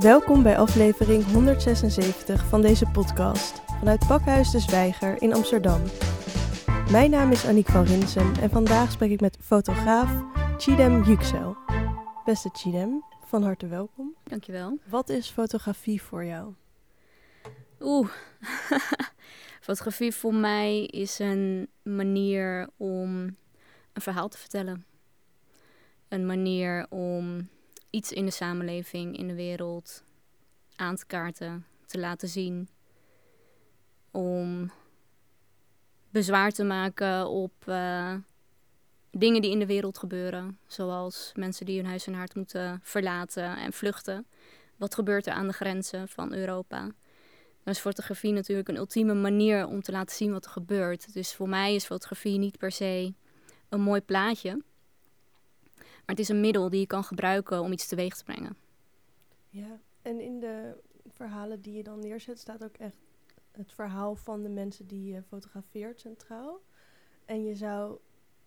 Welkom bij aflevering 176 van deze podcast vanuit Pakhuis de Zwijger in Amsterdam. Mijn naam is Aniek van Rinsen en vandaag spreek ik met fotograaf Chidem Yüksel. Beste Chidem, van harte welkom. Dankjewel. Wat is fotografie voor jou? Oeh, fotografie voor mij is een manier om een verhaal te vertellen. Een manier om iets in de samenleving, in de wereld aan te kaarten, te laten zien. Om bezwaar te maken op uh, dingen die in de wereld gebeuren. Zoals mensen die hun huis en haard moeten verlaten en vluchten. Wat gebeurt er aan de grenzen van Europa? Dan is fotografie natuurlijk een ultieme manier om te laten zien wat er gebeurt. Dus voor mij is fotografie niet per se een mooi plaatje. Maar het is een middel die je kan gebruiken om iets teweeg te brengen. Ja, en in de verhalen die je dan neerzet staat ook echt het verhaal van de mensen die je fotografeert centraal. En je zou,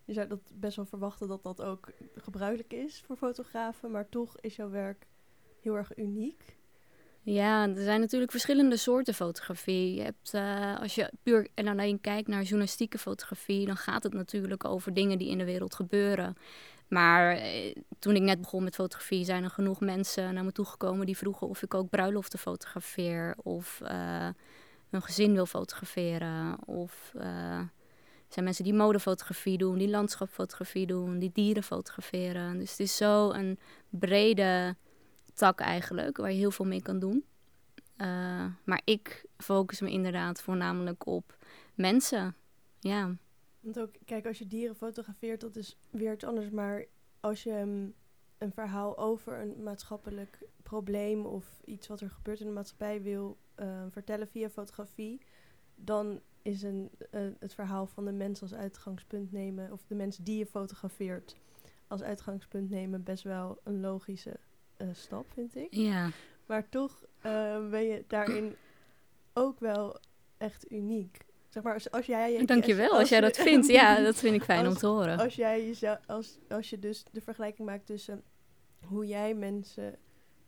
je zou dat best wel verwachten dat dat ook gebruikelijk is voor fotografen, maar toch is jouw werk heel erg uniek. Ja, er zijn natuurlijk verschillende soorten fotografie. Je hebt, uh, als je puur en alleen kijkt naar journalistieke fotografie, dan gaat het natuurlijk over dingen die in de wereld gebeuren. Maar eh, toen ik net begon met fotografie, zijn er genoeg mensen naar me toegekomen die vroegen of ik ook bruiloften fotografeer of uh, hun gezin wil fotograferen. Of uh, zijn mensen die modefotografie doen, die landschapfotografie doen, die dieren fotograferen. Dus het is zo een brede tak eigenlijk, waar je heel veel mee kan doen. Maar ik focus me inderdaad voornamelijk op mensen. Ja. Want ook, kijk, als je dieren fotografeert, dat is weer iets anders. Maar als je um, een verhaal over een maatschappelijk probleem of iets wat er gebeurt in de maatschappij wil uh, vertellen via fotografie, dan is een, uh, het verhaal van de mens als uitgangspunt nemen, of de mensen die je fotografeert als uitgangspunt nemen, best wel een logische uh, stap, vind ik. Ja. Maar toch ben je daarin ook wel echt uniek. Zeg maar, als, als jij... Dankjewel, als, als jij dat vindt. Ja, dat vind ik fijn als, om te horen. Als, jij jezelf, als, als je dus de vergelijking maakt tussen hoe jij mensen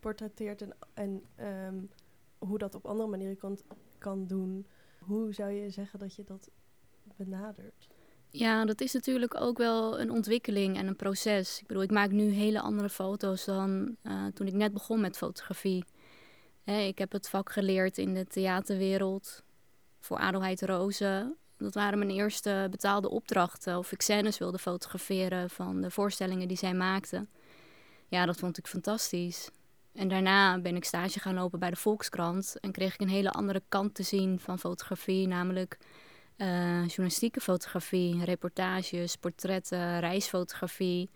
portretteert en, en um, hoe dat op andere manieren kan, kan doen, hoe zou je zeggen dat je dat benadert? Ja, dat is natuurlijk ook wel een ontwikkeling en een proces. Ik bedoel, ik maak nu hele andere foto's dan uh, toen ik net begon met fotografie. Hè, ik heb het vak geleerd in de theaterwereld voor Adelheid Rozen. Dat waren mijn eerste betaalde opdrachten. Of ik scènes wilde fotograferen van de voorstellingen die zij maakten. Ja, dat vond ik fantastisch. En daarna ben ik stage gaan lopen bij de Volkskrant. En kreeg ik een hele andere kant te zien van fotografie. Namelijk uh, journalistieke fotografie, reportages, portretten, reisfotografie.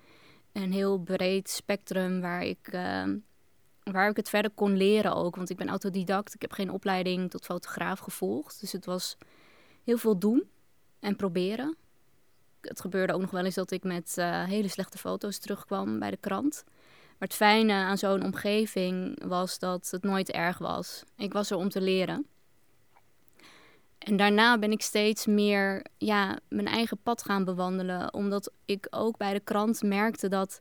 Een heel breed spectrum waar ik, uh, waar ik het verder kon leren ook. Want ik ben autodidact. Ik heb geen opleiding tot fotograaf gevolgd. Dus het was heel veel doen en proberen. Het gebeurde ook nog wel eens dat ik met uh, hele slechte foto's terugkwam bij de krant. Maar het fijne aan zo'n omgeving was dat het nooit erg was. Ik was er om te leren. En daarna ben ik steeds meer ja, mijn eigen pad gaan bewandelen. Omdat ik ook bij de krant merkte dat.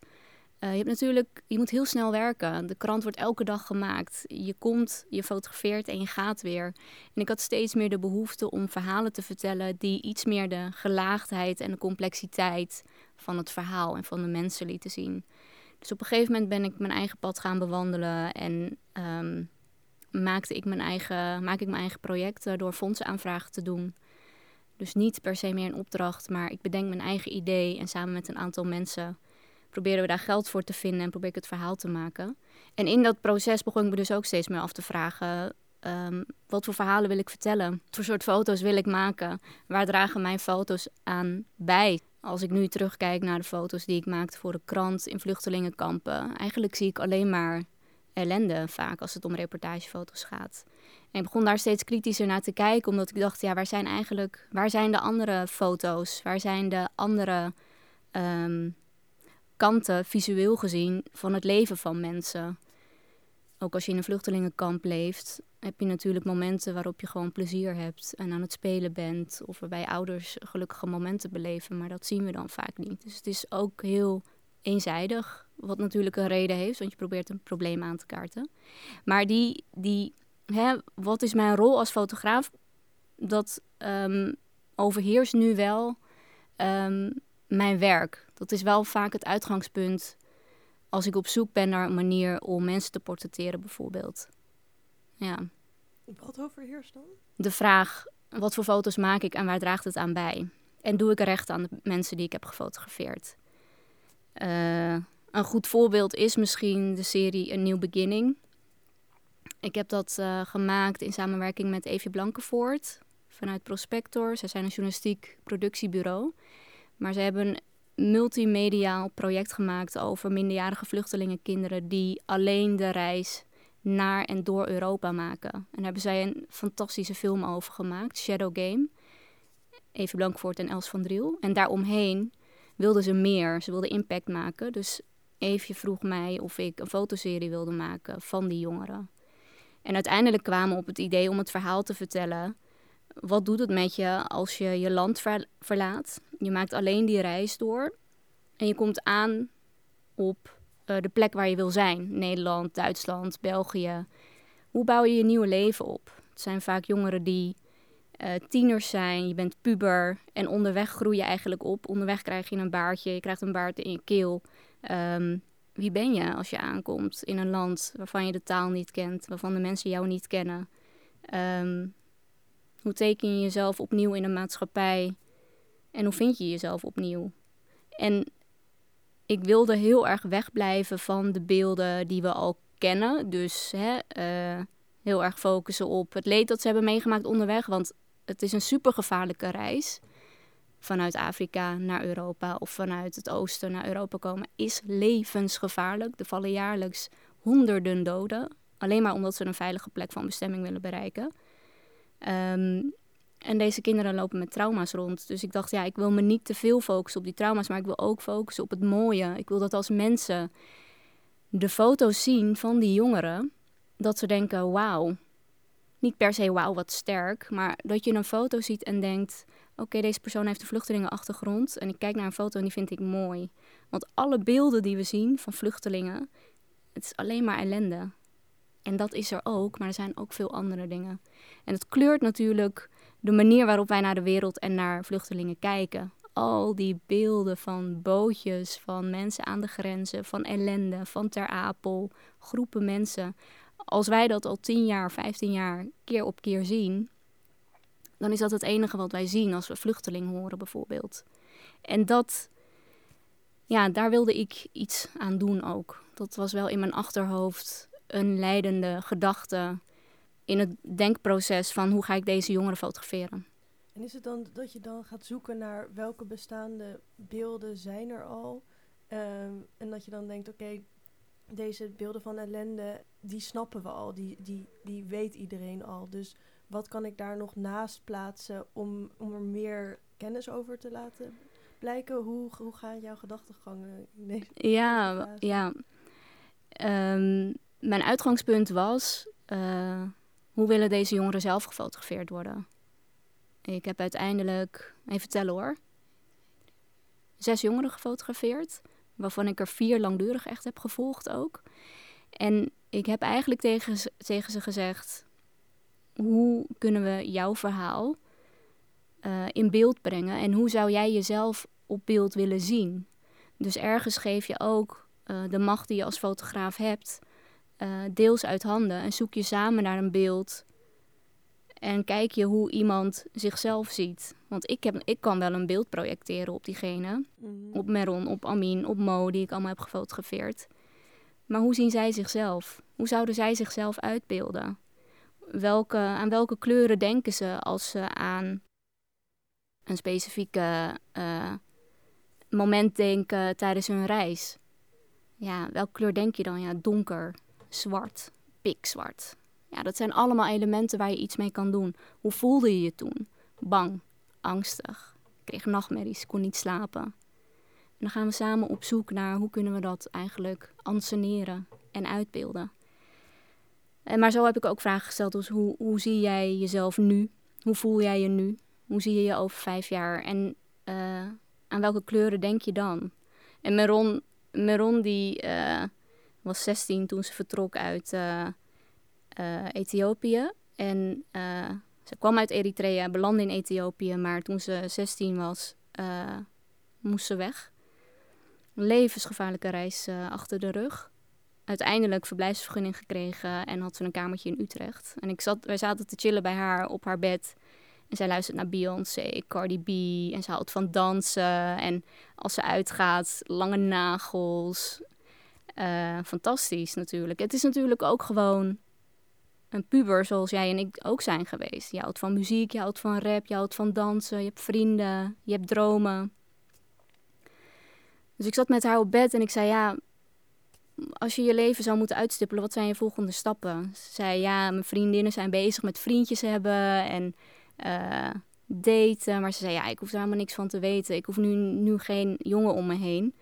Uh, je hebt natuurlijk, je moet heel snel werken. De krant wordt elke dag gemaakt. Je komt, je fotografeert en je gaat weer. En ik had steeds meer de behoefte om verhalen te vertellen die iets meer de gelaagdheid en de complexiteit van het verhaal en van de mensen lieten zien. Dus op een gegeven moment ben ik mijn eigen pad gaan bewandelen en um, maakte ik mijn eigen, maak ik mijn eigen projecten door fondsenaanvragen te doen. Dus niet per se meer een opdracht, maar ik bedenk mijn eigen idee en samen met een aantal mensen proberen we daar geld voor te vinden en probeer ik het verhaal te maken. En in dat proces begon ik me dus ook steeds meer af te vragen: um, wat voor verhalen wil ik vertellen? Wat voor soort foto's wil ik maken? Waar dragen mijn foto's aan bij? Als ik nu terugkijk naar de foto's die ik maakte voor de krant in vluchtelingenkampen, eigenlijk zie ik alleen maar ellende vaak als het om reportagefoto's gaat. En ik begon daar steeds kritischer naar te kijken, omdat ik dacht, ja, waar zijn eigenlijk, waar zijn de andere foto's? Waar zijn de andere um, kanten, visueel gezien, van het leven van mensen? Ook als je in een vluchtelingenkamp leeft, heb je natuurlijk momenten waarop je gewoon plezier hebt en aan het spelen bent. Of waarbij ouders gelukkige momenten beleven, maar dat zien we dan vaak niet. Dus het is ook heel eenzijdig Wat natuurlijk een reden heeft, want je probeert een probleem aan te kaarten. Maar die, die hè, wat is mijn rol als fotograaf? Dat um, overheerst nu wel um, mijn werk. Dat is wel vaak het uitgangspunt als ik op zoek ben naar een manier om mensen te portretteren, bijvoorbeeld. Ja. Wat overheerst dan? De vraag: wat voor foto's maak ik en waar draagt het aan bij? En doe ik recht aan de mensen die ik heb gefotografeerd? Uh, een goed voorbeeld is misschien de serie A New Beginning. Ik heb dat uh, gemaakt in samenwerking met Evie Blankenvoort vanuit Prospector. Zij zijn een journalistiek productiebureau. Maar ze hebben een multimediaal project gemaakt over minderjarige vluchtelingenkinderen die alleen de reis naar en door Europa maken. En daar hebben zij een fantastische film over gemaakt, Shadow Game. Even Blankvoort en Els van Driel. En daaromheen wilden ze meer. Ze wilden impact maken. Dus Eefje vroeg mij of ik een fotoserie wilde maken van die jongeren. En uiteindelijk kwamen we op het idee om het verhaal te vertellen. Wat doet het met je als je je land verlaat? Je maakt alleen die reis door. En je komt aan op uh, de plek waar je wil zijn. Nederland, Duitsland, België. Hoe bouw je je nieuwe leven op? Het zijn vaak jongeren die uh, tieners zijn, je bent puber en onderweg groei je eigenlijk op. Onderweg krijg je een baardje, je krijgt een baard in je keel. Um, wie ben je als je aankomt in een land waarvan je de taal niet kent, waarvan de mensen jou niet kennen? Um, hoe teken je jezelf opnieuw in een maatschappij en hoe vind je jezelf opnieuw? En ik wilde heel erg wegblijven van de beelden die we al kennen. Dus hè, uh, heel erg focussen op het leed dat ze hebben meegemaakt onderweg. Want het is een supergevaarlijke reis. Vanuit Afrika naar Europa of vanuit het oosten naar Europa komen is levensgevaarlijk. Er vallen jaarlijks honderden doden. Alleen maar omdat ze een veilige plek van bestemming willen bereiken. Um, en deze kinderen lopen met trauma's rond. Dus ik dacht, ja, ik wil me niet te veel focussen op die trauma's, maar ik wil ook focussen op het mooie. Ik wil dat als mensen de foto's zien van die jongeren, dat ze denken, wauw. Niet per se wauw, wat sterk, maar dat je een foto ziet en denkt, oké, deze persoon heeft een vluchtelingenachtergrond en ik kijk naar een foto en die vind ik mooi. Want alle beelden die we zien van vluchtelingen, het is alleen maar ellende. En dat is er ook, maar er zijn ook veel andere dingen. En het kleurt natuurlijk de manier waarop wij naar de wereld en naar vluchtelingen kijken. Al die beelden van bootjes, van mensen aan de grenzen, van ellende, van Ter Apel, groepen mensen. Als wij dat al 10 jaar, 15 jaar keer op keer zien, dan is dat het enige wat wij zien als we vluchteling horen bijvoorbeeld. En dat, ja, daar wilde ik iets aan doen ook. Dat was wel in mijn achterhoofd een leidende gedachte in het denkproces van hoe ga ik deze jongeren fotograferen. En is het dan dat je dan gaat zoeken naar welke bestaande beelden zijn er al? Um, en dat je dan denkt, oké, deze beelden van ellende, die snappen we al, die, die, die weet iedereen al. Dus wat kan ik daar nog naast plaatsen om, om er meer kennis over te laten blijken? Hoe, hoe gaan jouw gedachtegangen deze Ja, ja. Um, mijn uitgangspunt was... Uh, hoe willen deze jongeren zelf gefotografeerd worden? Ik heb uiteindelijk, even tellen hoor, zes jongeren gefotografeerd, waarvan ik er vier langdurig echt heb gevolgd ook. En ik heb eigenlijk tegen, tegen ze gezegd, hoe kunnen we jouw verhaal uh, in beeld brengen en hoe zou jij jezelf op beeld willen zien? Dus ergens geef je ook uh, de macht die je als fotograaf hebt uh, deels uit handen en zoek je samen naar een beeld. En kijk je hoe iemand zichzelf ziet. Want ik, heb, ik kan wel een beeld projecteren op diegene. Mm. Op Meron, op Amin, op Mo, die ik allemaal heb gefotografeerd. Maar hoe zien zij zichzelf? Hoe zouden zij zichzelf uitbeelden? Welke, aan welke kleuren denken ze als ze aan een specifieke uh, moment denken tijdens hun reis? Ja, welke kleur denk je dan? Ja, donker, zwart, pikzwart. Ja, dat zijn allemaal elementen waar je iets mee kan doen. Hoe voelde je je toen? Bang, angstig, kreeg nachtmerries, kon niet slapen. En dan gaan we samen op zoek naar hoe kunnen we dat eigenlijk anseneren en uitbeelden. En maar zo heb ik ook vragen gesteld als hoe, hoe zie jij jezelf nu? Hoe voel jij je nu? Hoe zie je je over vijf jaar? En uh, aan welke kleuren denk je dan? En Meron Meron die uh, was 16 toen ze vertrok uit uh, Ethiopië. En ze kwam uit Eritrea, belandde in Ethiopië, maar toen ze 16 was, moest ze weg. Een levensgevaarlijke reis achter de rug uiteindelijk verblijfsvergunning gekregen en had ze een kamertje in Utrecht. En ik zat, wij zaten te chillen bij haar op haar bed. En zij luistert naar Beyoncé, Cardi B. En ze houdt van dansen. En als ze uitgaat, lange nagels. Uh, fantastisch natuurlijk. Het is natuurlijk ook gewoon een puber zoals jij en ik ook zijn geweest. Je houdt van muziek, je houdt van rap, je houdt van dansen. Je hebt vrienden, je hebt dromen. Dus ik zat met haar op bed en ik zei: Ja, als je je leven zou moeten uitstippelen, wat zijn je volgende stappen? Ze zei, ja, mijn vriendinnen zijn bezig met vriendjes hebben en uh, daten. Maar ze zei, ja, ik hoef daar helemaal niks van te weten. Ik hoef nu, nu geen jongen om me heen.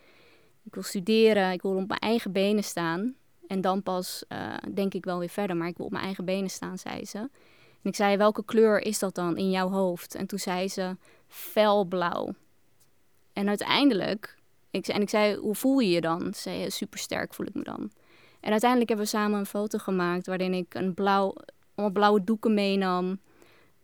Ik wil studeren, ik wil op mijn eigen benen staan. En dan pas uh, denk ik wel weer verder, maar ik wil op mijn eigen benen staan, zei ze. En ik zei, welke kleur is dat dan in jouw hoofd? En toen zei ze, felblauw. En uiteindelijk ik, en ik zei, hoe voel je je dan? Ze zei, super sterk voel ik me dan. En uiteindelijk hebben we samen een foto gemaakt waarin ik een blauw, allemaal blauwe doeken meenam.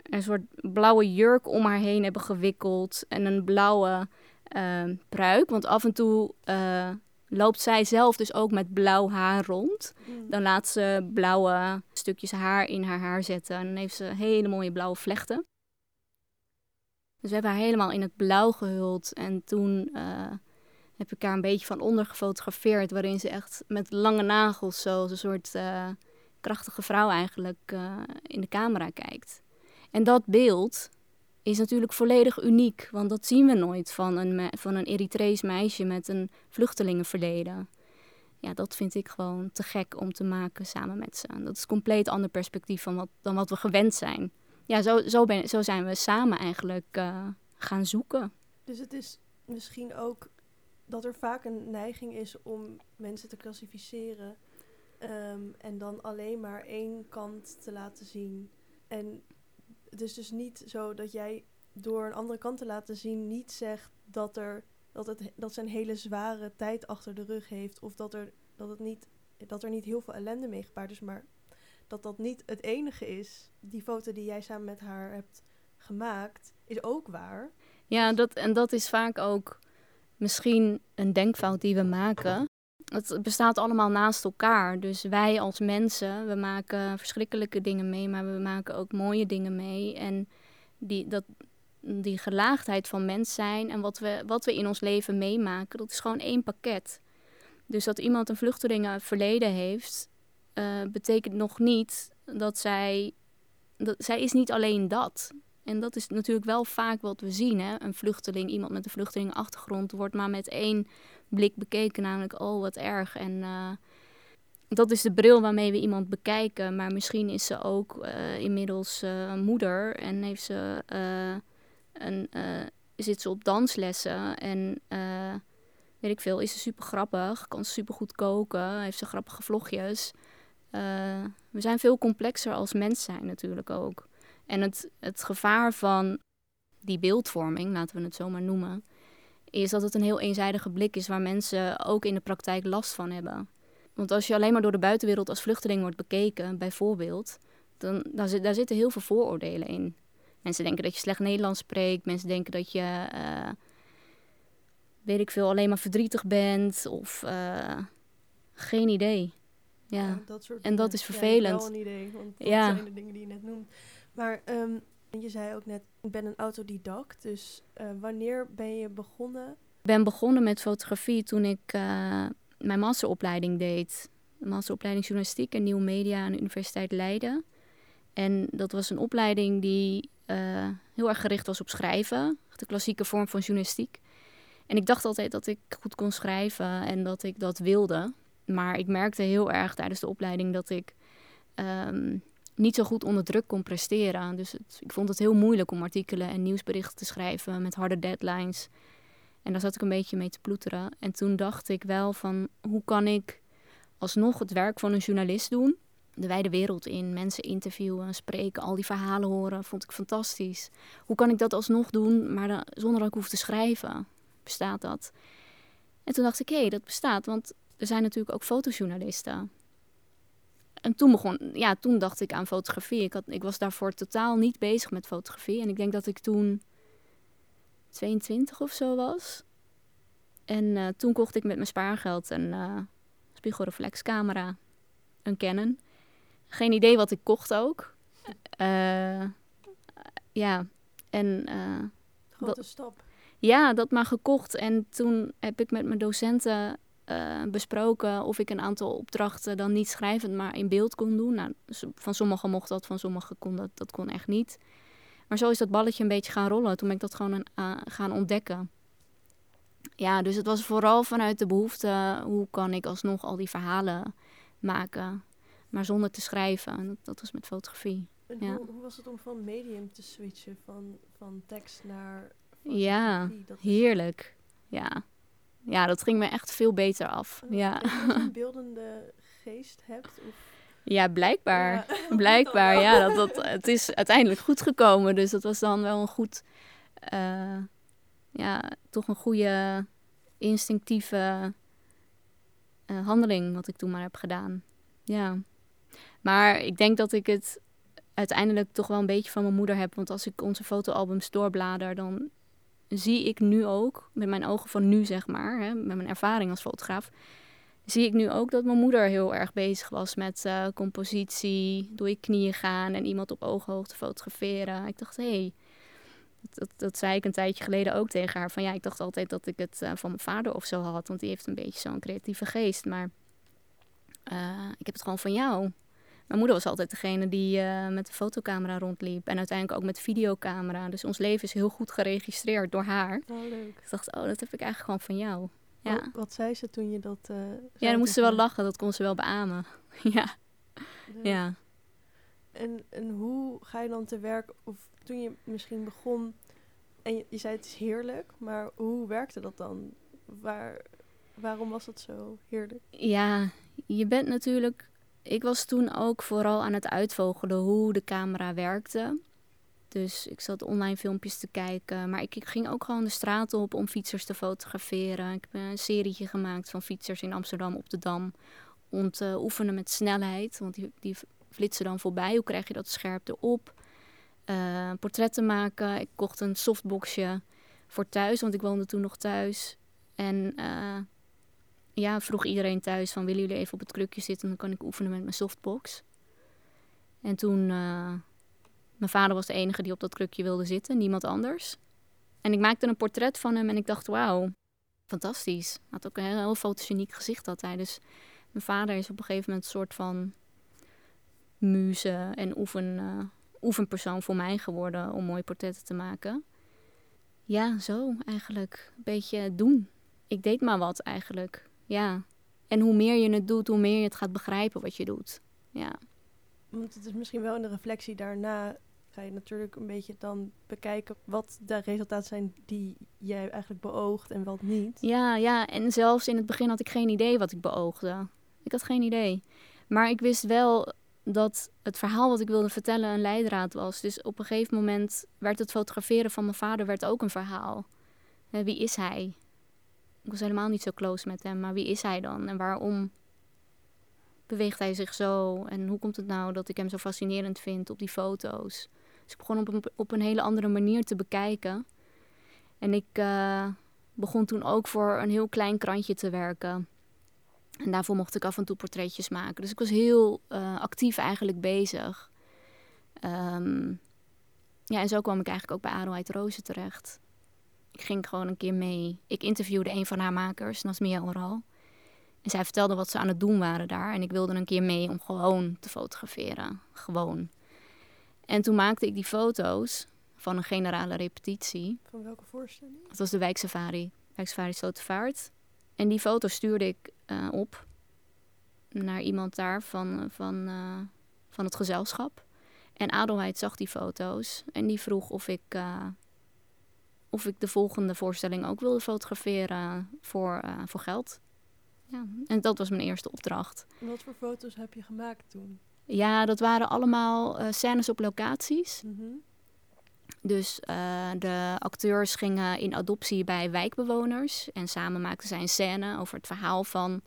Een soort blauwe jurk om haar heen hebben gewikkeld. En een blauwe uh, pruik. Want af en toe uh, loopt zij zelf dus ook met blauw haar rond. Mm. Dan laat ze blauwe stukjes haar in haar haar zetten. En dan heeft ze hele mooie blauwe vlechten. Dus we hebben haar helemaal in het blauw gehuld. En toen uh, heb ik haar een beetje van onder gefotografeerd. Waarin ze echt met lange nagels, zoals een soort uh, krachtige vrouw eigenlijk, uh, in de camera kijkt. En dat beeld is natuurlijk volledig uniek. Want dat zien we nooit van een, van een Eritrees meisje met een vluchtelingenverleden. Ja, dat vind ik gewoon te gek om te maken samen met ze. Dat is een compleet ander perspectief van wat, dan wat we gewend zijn. Ja, zo, zo, ben, zo zijn we samen eigenlijk uh, gaan zoeken. Dus het is misschien ook dat er vaak een neiging is om mensen te klassificeren ehm, en dan alleen maar één kant te laten zien. En het is dus niet zo dat jij door een andere kant te laten zien niet zegt dat, er, dat, het, dat ze een hele zware tijd achter de rug heeft of dat er, dat het niet, dat er niet heel veel ellende mee gepaard is, maar dat dat niet het enige is. Die foto die jij samen met haar hebt gemaakt is ook waar. Ja, dat, en dat is vaak ook misschien een denkfout die we maken. Het bestaat allemaal naast elkaar. Dus wij als mensen, we maken verschrikkelijke dingen mee, maar we maken ook mooie dingen mee. En die, dat, die gelaagdheid van mens zijn en wat we, wat we in ons leven meemaken, dat is gewoon één pakket. Dus dat iemand een vluchtelingenverleden heeft, uh, betekent nog niet dat zij. Dat, zij is niet alleen dat. En dat is natuurlijk wel vaak wat we zien. Hè? Een vluchteling, iemand met een vluchtelingenachtergrond, wordt maar met één blik bekeken, namelijk oh wat erg. En uh, dat is de bril waarmee we iemand bekijken. Maar misschien is ze ook uh, inmiddels uh, moeder en heeft ze, een, zit ze op danslessen en weet ik veel, is ze super grappig, kan ze super goed koken, heeft ze grappige vlogjes. we zijn veel complexer als mens zijn natuurlijk ook. En het, het gevaar van die beeldvorming, laten we het zo maar noemen, is dat het een heel eenzijdige blik is waar mensen ook in de praktijk last van hebben. Want als je alleen maar door de buitenwereld als vluchteling wordt bekeken, bijvoorbeeld, dan daar, zit, daar zitten heel veel vooroordelen in. Mensen denken dat je slecht Nederlands spreekt, mensen denken dat je, uh, weet ik veel, alleen maar verdrietig bent of uh, geen idee. Ja, dat soort en dat is vervelend. Ja, wel een idee, want dat ja. zijn de dingen die je net noemt. Maar um, je zei ook net, ik ben een autodidact. Dus uh, wanneer ben je begonnen? Ik ben begonnen met fotografie toen ik uh, mijn masteropleiding deed. De masteropleiding journalistiek en nieuwe media aan de Universiteit Leiden. En dat was een opleiding die uh, heel erg gericht was op schrijven. De klassieke vorm van journalistiek. En ik dacht altijd dat ik goed kon schrijven en dat ik dat wilde. Maar ik merkte heel erg tijdens de opleiding dat ik um, niet zo goed onder druk kon presteren. Dus ik vond het heel moeilijk om artikelen en nieuwsberichten te schrijven met harde deadlines. En daar zat ik een beetje mee te ploeteren. En toen dacht ik wel van hoe kan ik alsnog het werk van een journalist doen? De wijde wereld in, mensen interviewen, spreken, al die verhalen horen, vond ik fantastisch. Hoe kan ik dat alsnog doen, maar dan, zonder dat ik hoef te schrijven? Bestaat dat? En toen dacht ik, hé, hey, dat bestaat, want er zijn natuurlijk ook fotojournalisten. En toen begon, ja, toen dacht ik aan fotografie. Ik, had, ik was daarvoor totaal niet bezig met fotografie. En ik denk dat ik toen 22 of zo was. En uh, toen kocht ik met mijn spaargeld een uh, spiegelreflexcamera, een Canon. Geen idee wat ik kocht ook. Uh, ja, en... Grote stap. Ja, dat maar gekocht. En toen heb ik met mijn docenten besproken of ik een aantal opdrachten dan niet schrijvend, maar in beeld kon doen. Nou, van sommigen mocht dat, van sommigen kon dat, dat kon echt niet. Maar zo is dat balletje een beetje gaan rollen. Toen ben ik dat gewoon een, gaan ontdekken ja, dus het was vooral vanuit de behoefte, hoe kan ik alsnog al die verhalen maken, maar zonder te schrijven. En dat, dat was met fotografie. En ja. hoe, hoe, was het om van medium te switchen, van, van tekst naar Ja, heerlijk. Ja. Ja, dat ging me echt veel beter af. ja. je een beeldende geest hebt? Of? Ja, blijkbaar. Blijkbaar, ja. Dat, dat, het is uiteindelijk goed gekomen. Dus dat was dan wel een goed... Uh, ja, toch een goede instinctieve uh, handeling wat ik toen maar heb gedaan. Ja. Maar ik denk dat ik het uiteindelijk toch wel een beetje van mijn moeder heb. Want als ik onze fotoalbums doorblader, dan zie ik nu ook, met mijn ogen van nu zeg maar, hè, met mijn ervaring als fotograaf, zie ik nu ook dat mijn moeder heel erg bezig was met uh, compositie, door je knieën gaan en iemand op ooghoogte fotograferen. Ik dacht, hé, hey, dat, dat, zei ik een tijdje geleden ook tegen haar. Van ja, ik dacht altijd dat ik het uh, van mijn vader of zo had. Want die heeft een beetje zo'n creatieve geest. Maar uh, ik heb het gewoon van jou. Mijn moeder was altijd degene die uh, met de fotocamera rondliep. En uiteindelijk ook met videocamera. Dus ons leven is heel goed geregistreerd door haar. Oh, leuk. Ik dacht, oh, dat heb ik eigenlijk gewoon van jou. Ja. Wat, wat zei ze toen je dat... ja, dan moest ze wel lachen. Dat kon ze wel beamen. ja. Ja. En, en hoe ga je dan te werk, of toen je misschien begon en je, je, zei het is heerlijk, maar hoe werkte dat dan? Waar, waarom was dat zo heerlijk? Ja, je bent natuurlijk. Ik was toen ook vooral aan het uitvogelen hoe de camera werkte. Dus ik zat online filmpjes te kijken. Maar ik, ging ook gewoon de straat op om fietsers te fotograferen. Ik heb een serietje gemaakt van fietsers in Amsterdam op de Dam. Om te oefenen met snelheid. Want die, die flitsen dan voorbij. Hoe krijg je dat scherp erop? uh, portretten maken. Ik kocht een softboxje voor thuis, want ik woonde toen nog thuis. En uh, ja, vroeg iedereen thuis van willen jullie even op het krukje zitten, dan kan ik oefenen met mijn softbox. En toen, uh, mijn vader was de enige die op dat krukje wilde zitten, niemand anders. En ik maakte een portret van hem en ik dacht, wauw, fantastisch. Had ook een heel, heel fotogeniek gezicht dat hij. Dus mijn vader is op een gegeven moment een soort van muze en oefen, oefenpersoon voor mij geworden om mooie portretten te maken. Ja, zo eigenlijk. Een beetje doen. Ik deed maar wat eigenlijk. Ja. En hoe meer je het doet, hoe meer je het gaat begrijpen wat je doet. Ja. Want het is misschien wel in de reflectie daarna ga je natuurlijk een beetje dan bekijken wat de resultaten zijn die jij eigenlijk beoogt en wat niet. Ja, ja. En zelfs in het begin had ik geen idee wat ik beoogde. Ik had geen idee. Maar ik wist wel dat het verhaal wat ik wilde vertellen een leidraad was. Dus op een gegeven moment werd het fotograferen van mijn vader werd ook een verhaal. wie is hij? Ik was helemaal niet zo close met hem, maar wie is hij dan? En waarom beweegt hij zich zo? En hoe komt het nou dat ik hem zo fascinerend vind op die foto's? Dus ik begon op een, op een hele andere manier te bekijken. En ik uh, begon toen ook voor een heel klein krantje te werken. En daarvoor mocht ik af en toe portretjes maken. Dus ik was heel uh, actief eigenlijk bezig. Um, ja, en zo kwam ik eigenlijk ook bij Adelheid Rozen terecht. Ik ging gewoon een keer mee. Ik interviewde een van haar makers, Nasmia Oral. En zij vertelde wat ze aan het doen waren daar. En ik wilde een keer mee om gewoon te fotograferen. Gewoon. En toen maakte ik die foto's van een generale repetitie. Van welke voorstelling? Dat was de Wijksafari. Wijksafari Slotenvaart. En die foto's stuurde ik uh, op naar iemand daar van, van, uh, van het gezelschap. En Adelheid zag die foto's en die vroeg of ik, uh, of ik de volgende voorstelling ook wilde fotograferen voor, voor geld. Ja, en dat was mijn eerste opdracht. wat voor foto's heb je gemaakt toen? Ja, dat waren allemaal scènes op locaties. Mm Dus uh, de acteurs gingen in adoptie bij wijkbewoners. En samen maakten zij een scène over het verhaal van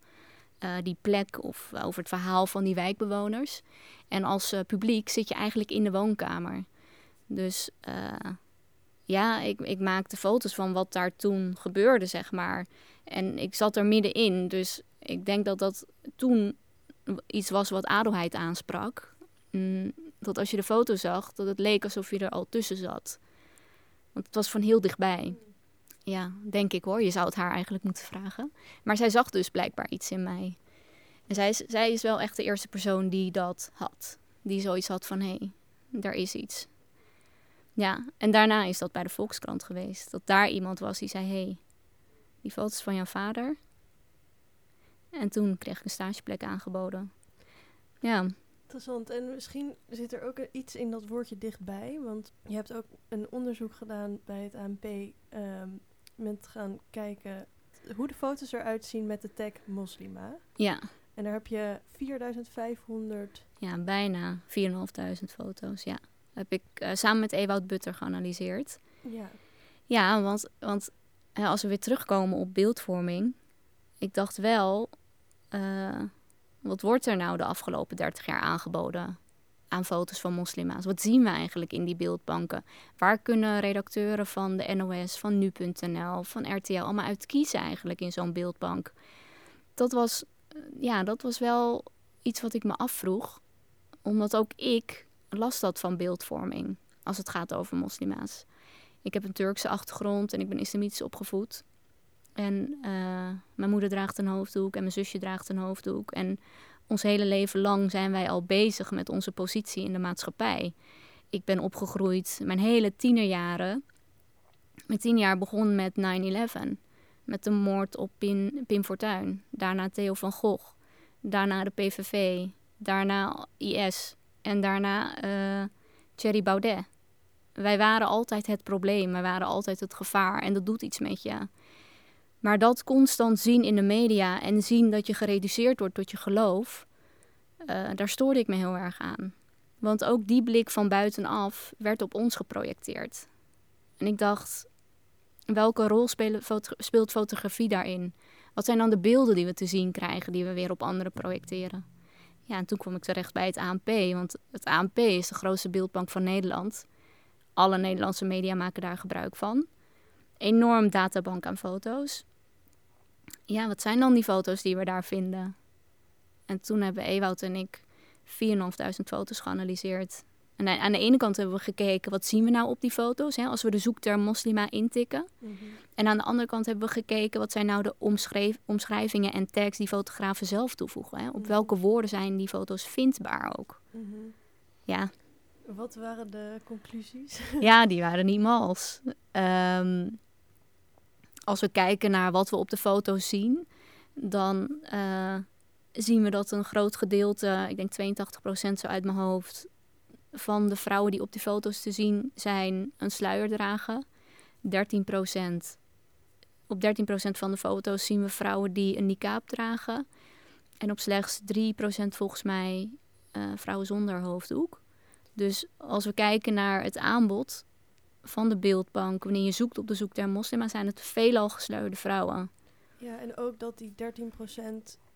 uh, die plek of over het verhaal van die wijkbewoners. En als publiek zit je eigenlijk in de woonkamer. Dus ja, ik, ik maakte foto's van wat daar toen gebeurde, zeg maar. En ik zat er middenin. Dus ik denk dat dat toen iets was wat adelheid aansprak. Mm, dat als je de foto zag, dat het leek alsof je er al tussen zat. Want het was van heel dichtbij. Ja, denk ik hoor. Je zou het haar eigenlijk moeten vragen. Maar zij zag dus blijkbaar iets in mij. En zij is, zij is wel echt de eerste persoon die dat had. Die zoiets had van, hé, hey, daar is iets. Ja, en daarna is dat bij de Volkskrant geweest. Dat daar iemand was die zei, hé, hey, die foto's van jouw vader. En toen kreeg ik een stageplek aangeboden. Ja. Interessant. En misschien zit er ook iets in dat woordje dichtbij. Want je hebt ook een onderzoek gedaan bij het ANP. Um, ehm, met gaan kijken hoe de foto's eruit zien met de tag moslima. Ja. En daar heb je 4500... Ja, bijna 4500 foto's, ja. Heb ik uh, samen met Ewout Butter geanalyseerd. Ja. Ja, want, want als we weer terugkomen op beeldvorming... Ik dacht wel... Uh, wat wordt er nou de afgelopen 30 jaar aangeboden aan foto's van moslima's? Wat zien we eigenlijk in die beeldbanken? Waar kunnen redacteuren van de NOS, van nu.nl, van RTL allemaal uit kiezen eigenlijk in zo'n beeldbank? Dat was, ja, dat was wel iets wat ik me afvroeg, omdat ook ik last had van beeldvorming als het gaat over moslima's. Ik heb een Turkse achtergrond en ik ben islamitisch opgevoed. En uh, mijn moeder draagt een hoofddoek en mijn zusje draagt een hoofddoek. En ons hele leven lang zijn wij al bezig met onze positie in de maatschappij. Ik ben opgegroeid mijn hele tienerjaren. Mijn tien jaar begon met 9-11. Met de moord op Pim, Pim Fortuyn. Daarna Theo van Gogh. Daarna de PVV. Daarna IS. En daarna uh, Thierry Baudet. Wij waren altijd het probleem. Wij waren altijd het gevaar. En dat doet iets met je. Maar dat constant zien in de media en zien dat je gereduceerd wordt tot je geloof, uh, daar stoorde ik me heel erg aan. Want ook die blik van buitenaf werd op ons geprojecteerd. En ik dacht, welke rol speelt fotografie daarin? Wat zijn dan de beelden die we te zien krijgen, die we weer op anderen projecteren? Ja, en toen kwam ik terecht bij het ANP, want het ANP is de grootste beeldbank van Nederland. Alle Nederlandse media maken daar gebruik van. Enorm databank aan foto's ja, wat zijn dan die foto's die we daar vinden? En toen hebben Ewout en ik 4.500 foto's geanalyseerd. En aan de ene kant hebben we gekeken, wat zien we nou op die foto's? Hè, als we de zoekterm moslima intikken. Mhm. En aan de andere kant hebben we gekeken, wat zijn nou de omschrijvingen en tags die fotografen zelf toevoegen? Hè? Op mhm. welke woorden zijn die foto's vindbaar ook? Mhm. Ja. Wat waren de conclusies? ja, die waren niet mals. Um, als we kijken naar wat we op de foto's zien, dan uh, zien we dat een groot gedeelte, ik denk 82% zo uit mijn hoofd, van de vrouwen die op die foto's te zien zijn, een sluier dragen. 13%. Op 13% van de foto's zien we vrouwen die een niqab dragen. En op slechts 3% volgens mij uh, vrouwen zonder hoofddoek. Dus als we kijken naar het aanbod, van de beeldbank. Wanneer je zoekt op de zoekterm moslima, zijn het veelal gesluierde vrouwen. Ja, en ook dat die 13%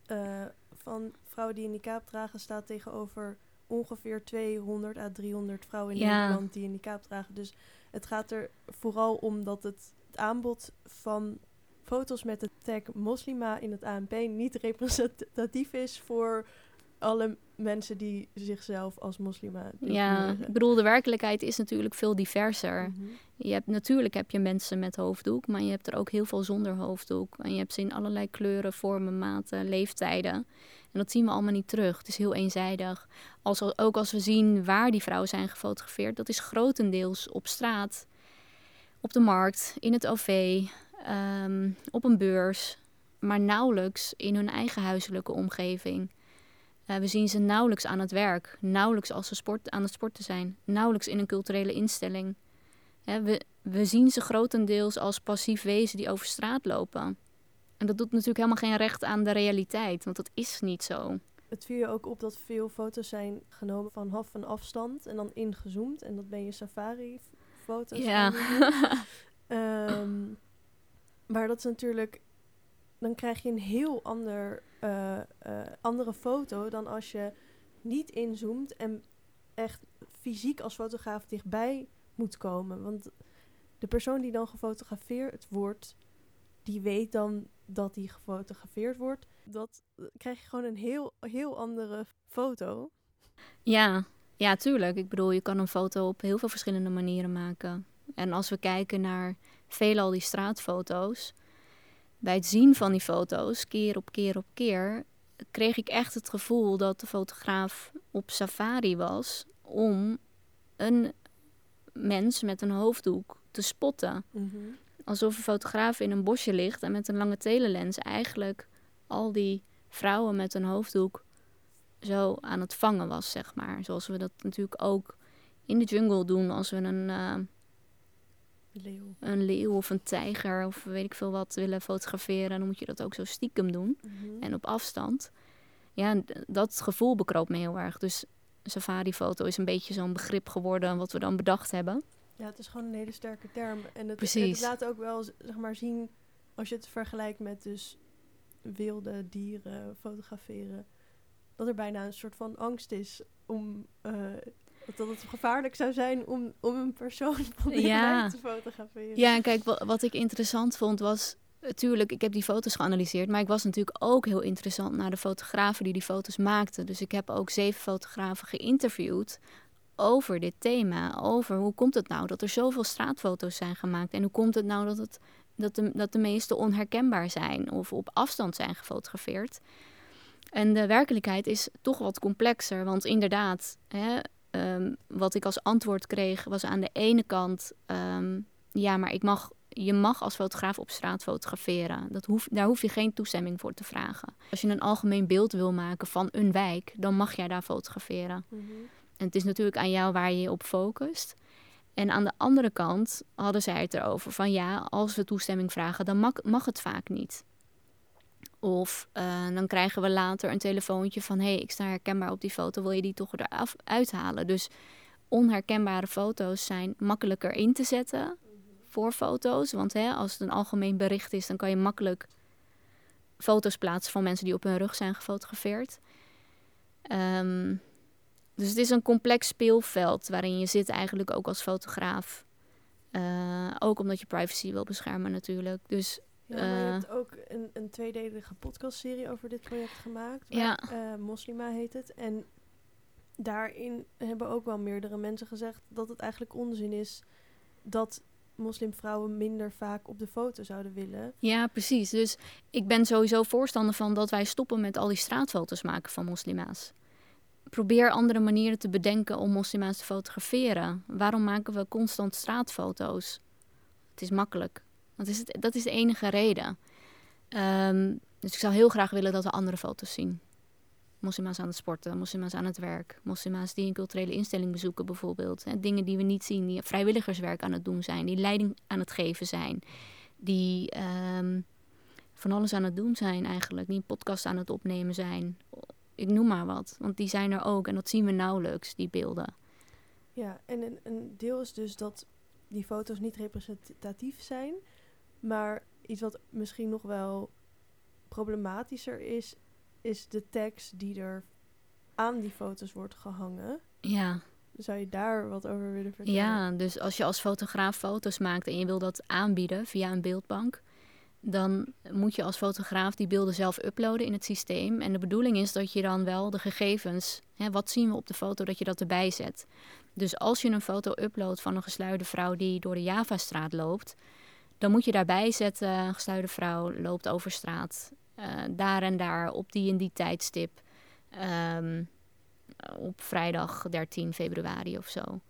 uh, eh, van vrouwen die een niqab dragen staat tegenover ongeveer 200 à 300 vrouwen in Nederland die een niqab dragen. Dus het gaat er vooral om dat het, het aanbod van foto's met de tag moslima in het ANP niet representatief is voor alle mensen die zichzelf als moslima. Ja, ik bedoel, de werkelijkheid is natuurlijk veel diverser. Mhm. Je hebt, natuurlijk heb je mensen met hoofddoek, maar je hebt er ook heel veel zonder hoofddoek. En je hebt ze in allerlei kleuren, vormen, maten, leeftijden. En dat zien we allemaal niet terug. Het is heel eenzijdig. Ook als we zien waar die vrouwen zijn gefotografeerd, dat is grotendeels op straat, op de markt, in het OV, ehm, op een beurs, maar nauwelijks in hun eigen huiselijke omgeving. Uh, we zien ze nauwelijks aan het werk, nauwelijks als ze sport, aan het sporten zijn, nauwelijks in een culturele instelling. we, we zien ze grotendeels als passief wezen die over straat lopen. En dat doet natuurlijk helemaal geen recht aan de realiteit, want dat is niet zo. Het viel je ook op dat veel foto's zijn genomen van half van afstand en dan ingezoomd. En dat ben je safari foto's. Ja. Ehm, maar dat is natuurlijk... Dan krijg je een heel ander, eh, eh, andere foto dan als je niet inzoomt en echt fysiek als fotograaf dichtbij moet komen. Want de persoon die dan gefotografeerd wordt, die weet dan dat die gefotografeerd wordt. Dat eh, krijg je gewoon een heel, heel andere foto. Ja, ja, tuurlijk. Ik bedoel, je kan een foto op heel veel verschillende manieren maken. En als we kijken naar veelal die straatfoto's, bij het zien van die foto's, keer op keer op keer, kreeg ik echt het gevoel dat de fotograaf op safari was om een mens met een hoofddoek te spotten. Alsof een fotograaf in een bosje ligt en met een lange telelens eigenlijk al die vrouwen met een hoofddoek zo aan het vangen was, zeg maar. Zoals we dat natuurlijk ook in de jungle doen als we een, eh, Leeuw. een leeuw of een tijger of weet ik veel wat willen fotograferen. Dan moet je dat ook zo stiekem doen Mhm. en op afstand. Ja, dat gevoel bekroopt me heel erg. Dus een safari-foto is een beetje zo'n begrip geworden wat we dan bedacht hebben. Ja, het is gewoon een hele sterke term. En het, laat ook wel zeg maar, zien, als je het vergelijkt met dus wilde dieren fotograferen, dat er bijna een soort van angst is om eh, dat het gevaarlijk zou zijn om, om een persoon van dichtbij Ja. te fotograferen. Ja, en kijk, wa- wat ik interessant vond was... Natuurlijk, ik heb die foto's geanalyseerd, maar ik was natuurlijk ook heel interessant naar de fotografen die die foto's maakten. Dus ik heb ook zeven fotografen geïnterviewd over dit thema. Over hoe komt het nou dat er zoveel straatfoto's zijn gemaakt? En hoe komt het nou dat, het, dat, de, dat de meeste onherkenbaar zijn of op afstand zijn gefotografeerd? En de werkelijkheid is toch wat complexer, want inderdaad, hè, ehm, wat ik als antwoord kreeg was aan de ene kant... ehm, ja, maar ik mag, je mag als fotograaf op straat fotograferen. Dat hoef, daar hoef je geen toestemming voor te vragen. Als je een algemeen beeld wil maken van een wijk, dan mag jij daar fotograferen. Mhm. En het is natuurlijk aan jou waar je je op focust. En aan de andere kant hadden zij het erover van ja, als we toestemming vragen, dan mag, mag het vaak niet. Of eh, dan krijgen we later een telefoontje van hé, hey, ik sta herkenbaar op die foto, wil je die toch eraf uithalen? Dus onherkenbare foto's zijn makkelijker in te zetten voor foto's. Want hè, als het een algemeen bericht is, dan kan je makkelijk foto's plaatsen van mensen die op hun rug zijn gefotografeerd. Ehm, dus het is een complex speelveld waarin je zit eigenlijk ook als fotograaf. Eh, ook omdat je privacy wil beschermen natuurlijk. Dus Ja, maar je Eh. hebt ook een, een tweedelige podcastserie over dit project gemaakt. Ja. eh, Moslima heet het. En daarin hebben ook wel meerdere mensen gezegd dat het eigenlijk onzin is dat moslimvrouwen minder vaak op de foto zouden willen. ja, precies. Dus ik ben sowieso voorstander van dat wij stoppen met al die straatfoto's maken van moslima's. Probeer andere manieren te bedenken om moslima's te fotograferen. Waarom maken we constant straatfoto's? Het is makkelijk. Dat is, het, dat is de enige reden. Ehm, dus ik zou heel graag willen dat we andere foto's zien. Moslima's aan het sporten, moslima's aan het werk, moslima's die een culturele instelling bezoeken bijvoorbeeld. Dingen die we niet zien, die vrijwilligerswerk aan het doen zijn, die leiding aan het geven zijn, die ehm, van alles aan het doen zijn eigenlijk, die een podcast aan het opnemen zijn. Ik noem maar wat, want die zijn er ook en dat zien we nauwelijks, die beelden. Ja, en een, een deel is dus dat die foto's niet representatief zijn. Maar iets wat misschien nog wel problematischer is, is de tekst die er aan die foto's wordt gehangen. Ja, Zou je daar wat over willen vertellen? Ja, dus als je als fotograaf foto's maakt en je wil dat aanbieden via een beeldbank, dan moet je als fotograaf die beelden zelf uploaden in het systeem. En de bedoeling is dat je dan wel de gegevens, hè, wat zien we op de foto, dat je dat erbij zet. Dus als je een foto uploadt van een gesluierde vrouw die door de Javastraat loopt, dan moet je daarbij zetten, een gesluierde vrouw loopt over straat, eh, daar en daar, op die en die tijdstip. Ehm, op vrijdag 13 februari of zo.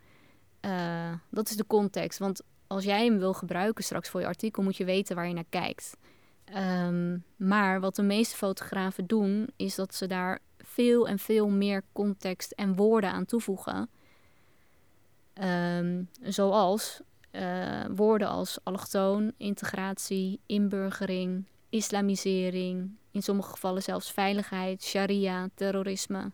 Eh, dat is de context. Want als jij hem wil gebruiken straks voor je artikel, moet je weten waar je naar kijkt. Ehm, maar wat de meeste fotografen doen, is dat ze daar veel en veel meer context en woorden aan toevoegen. Ehm, zoals eh, woorden als allochtoon, integratie, inburgering, islamisering, in sommige gevallen zelfs veiligheid, sharia, terrorisme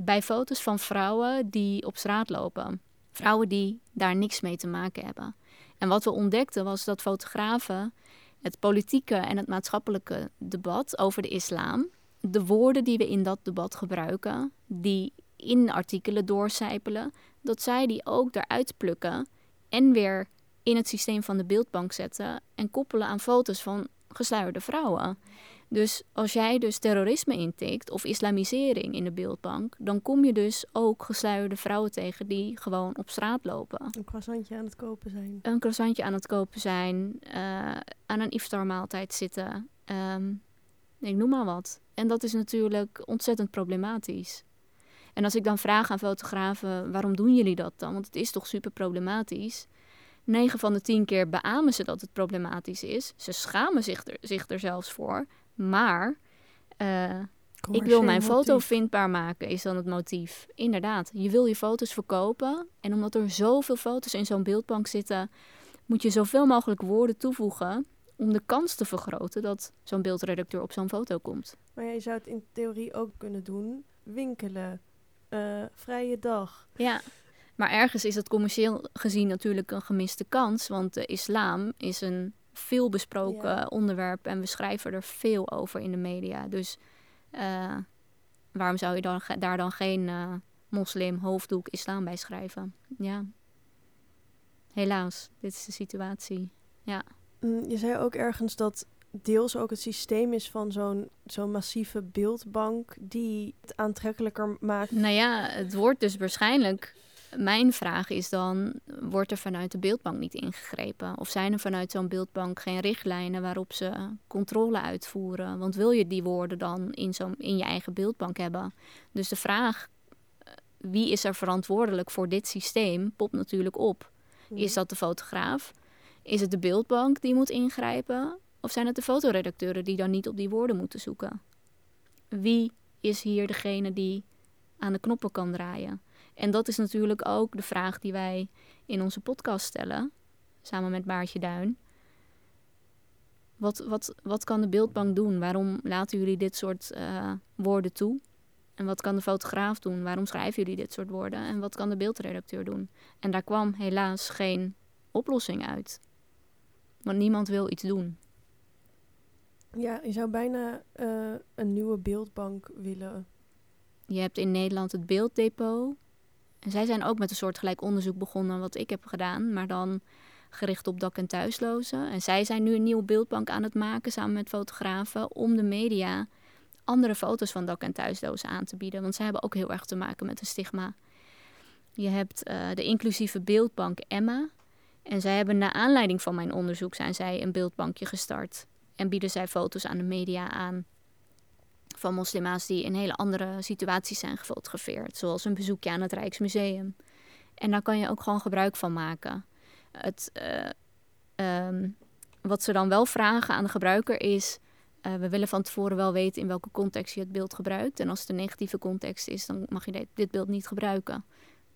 bij foto's van vrouwen die op straat lopen. Vrouwen die daar niks mee te maken hebben. En wat we ontdekten was dat fotografen het politieke en het maatschappelijke debat over de islam, de woorden die we in dat debat gebruiken, die in artikelen doorcijpelen, dat zij die ook eruit plukken en weer in het systeem van de beeldbank zetten en koppelen aan foto's van gesluierde vrouwen. Dus als jij dus terrorisme intikt of islamisering in de beeldbank, dan kom je dus ook gesluierde vrouwen tegen die gewoon op straat lopen. Een croissantje aan het kopen zijn. Een croissantje aan het kopen zijn, uh, aan een iftarmaaltijd zitten. Um, ik noem maar wat. En dat is natuurlijk ontzettend problematisch. En als ik dan vraag aan fotografen, waarom doen jullie dat dan? Want het is toch super problematisch. 9 van de 10 keer beamen ze dat het problematisch is. Ze schamen zich er, zich er zelfs voor. Maar uh, ik wil mijn foto vindbaar maken, is dan het motief. Inderdaad, je wil je foto's verkopen. En omdat er zoveel foto's in zo'n beeldbank zitten, moet je zoveel mogelijk woorden toevoegen om de kans te vergroten dat zo'n beeldredacteur op zo'n foto komt. Maar je zou het in theorie ook kunnen doen. Winkelen, uh, vrije dag. Ja, maar ergens is het commercieel gezien natuurlijk een gemiste kans. Want de islam is een veel besproken onderwerp en we schrijven er veel over in de media. Dus uh, waarom zou je dan, daar dan geen uh, moslim, hoofddoek, islam bij schrijven? Ja. Helaas, dit is de situatie. Ja. Mm, je zei ook ergens dat deels ook het systeem is van zo'n zo'n massieve beeldbank die het aantrekkelijker maakt. Nou ja, het wordt dus waarschijnlijk mijn vraag is dan, wordt er vanuit de beeldbank niet ingegrepen? Of zijn er vanuit zo'n beeldbank geen richtlijnen waarop ze controle uitvoeren? Want wil je die woorden dan in, zo'n in je eigen beeldbank hebben? Dus de vraag, eh, wie is er verantwoordelijk voor dit systeem, popt natuurlijk op. Is dat de fotograaf? Is het de beeldbank die moet ingrijpen? Of zijn het de fotoredacteuren die dan niet op die woorden moeten zoeken? Wie is hier degene die aan de knoppen kan draaien? En dat is natuurlijk ook de vraag die wij in onze podcast stellen, samen met Baartje Duin. Wat, wat, wat kan de beeldbank doen? Waarom laten jullie dit soort uh, woorden toe? En wat kan de fotograaf doen? Waarom schrijven jullie dit soort woorden? En wat kan de beeldredacteur doen? En daar kwam helaas geen oplossing uit. Want niemand wil iets doen. Ja, je zou bijna uh, een nieuwe beeldbank willen. Je hebt in Nederland het Beelddepot. En zij zijn ook met een soortgelijk onderzoek begonnen wat ik heb gedaan, maar dan gericht op dak- en thuislozen. En zij zijn nu een nieuwe beeldbank aan het maken samen met fotografen om de media andere foto's van dak- en thuislozen aan te bieden. Want zij hebben ook heel erg te maken met een stigma. Je hebt uh, de inclusieve beeldbank Emma. En zij hebben naar aanleiding van mijn onderzoek zijn zij een beeldbankje gestart. En bieden zij foto's aan de media aan van moslima's die in hele andere situaties zijn gefotografeerd, zoals een bezoekje aan het Rijksmuseum. En daar kan je ook gewoon gebruik van maken. Het, uh, um, wat ze dan wel vragen aan de gebruiker is: uh, we willen van tevoren wel weten in welke context je het beeld gebruikt. En als het een negatieve context is, dan mag je dit, beeld niet gebruiken.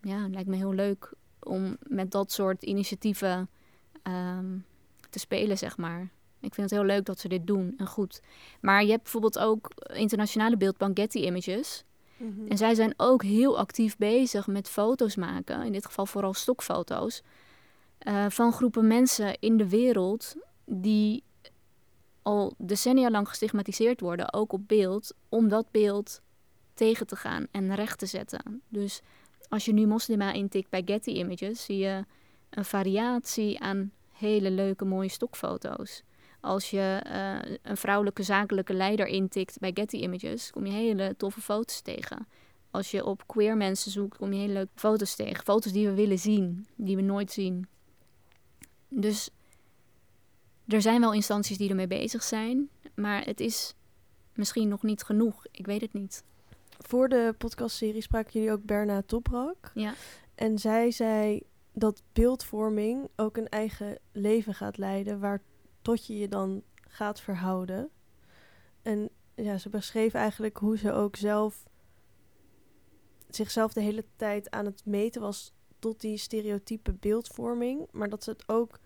Ja, het lijkt me heel leuk om met dat soort initiatieven um, te spelen, zeg maar. Ik vind het heel leuk dat ze dit doen en goed. Maar je hebt bijvoorbeeld ook internationale beeldbank Getty Images. Mhm. En zij zijn ook heel actief bezig met foto's maken, in dit geval vooral stokfoto's, uh, van groepen mensen in de wereld die al decennia lang gestigmatiseerd worden, ook op beeld, om dat beeld tegen te gaan en recht te zetten. Dus als je nu moslima intikt bij Getty Images, zie je een variatie aan hele leuke mooie stokfoto's. Als je uh, een vrouwelijke zakelijke leider intikt bij Getty Images, kom je hele toffe foto's tegen. Als je op queer mensen zoekt, kom je hele leuke foto's tegen. Foto's die we willen zien, die we nooit zien. Dus er zijn wel instanties die ermee bezig zijn, maar het is misschien nog niet genoeg. Ik weet het niet. Voor de podcastserie spraken jullie ook Berna Toprak. Ja. En zij zei dat beeldvorming ook een eigen leven gaat leiden, waar tot je je dan gaat verhouden. En ja, ze beschreef eigenlijk hoe ze ook zelf zichzelf de hele tijd aan het meten was tot die stereotype beeldvorming. Maar dat ze het ook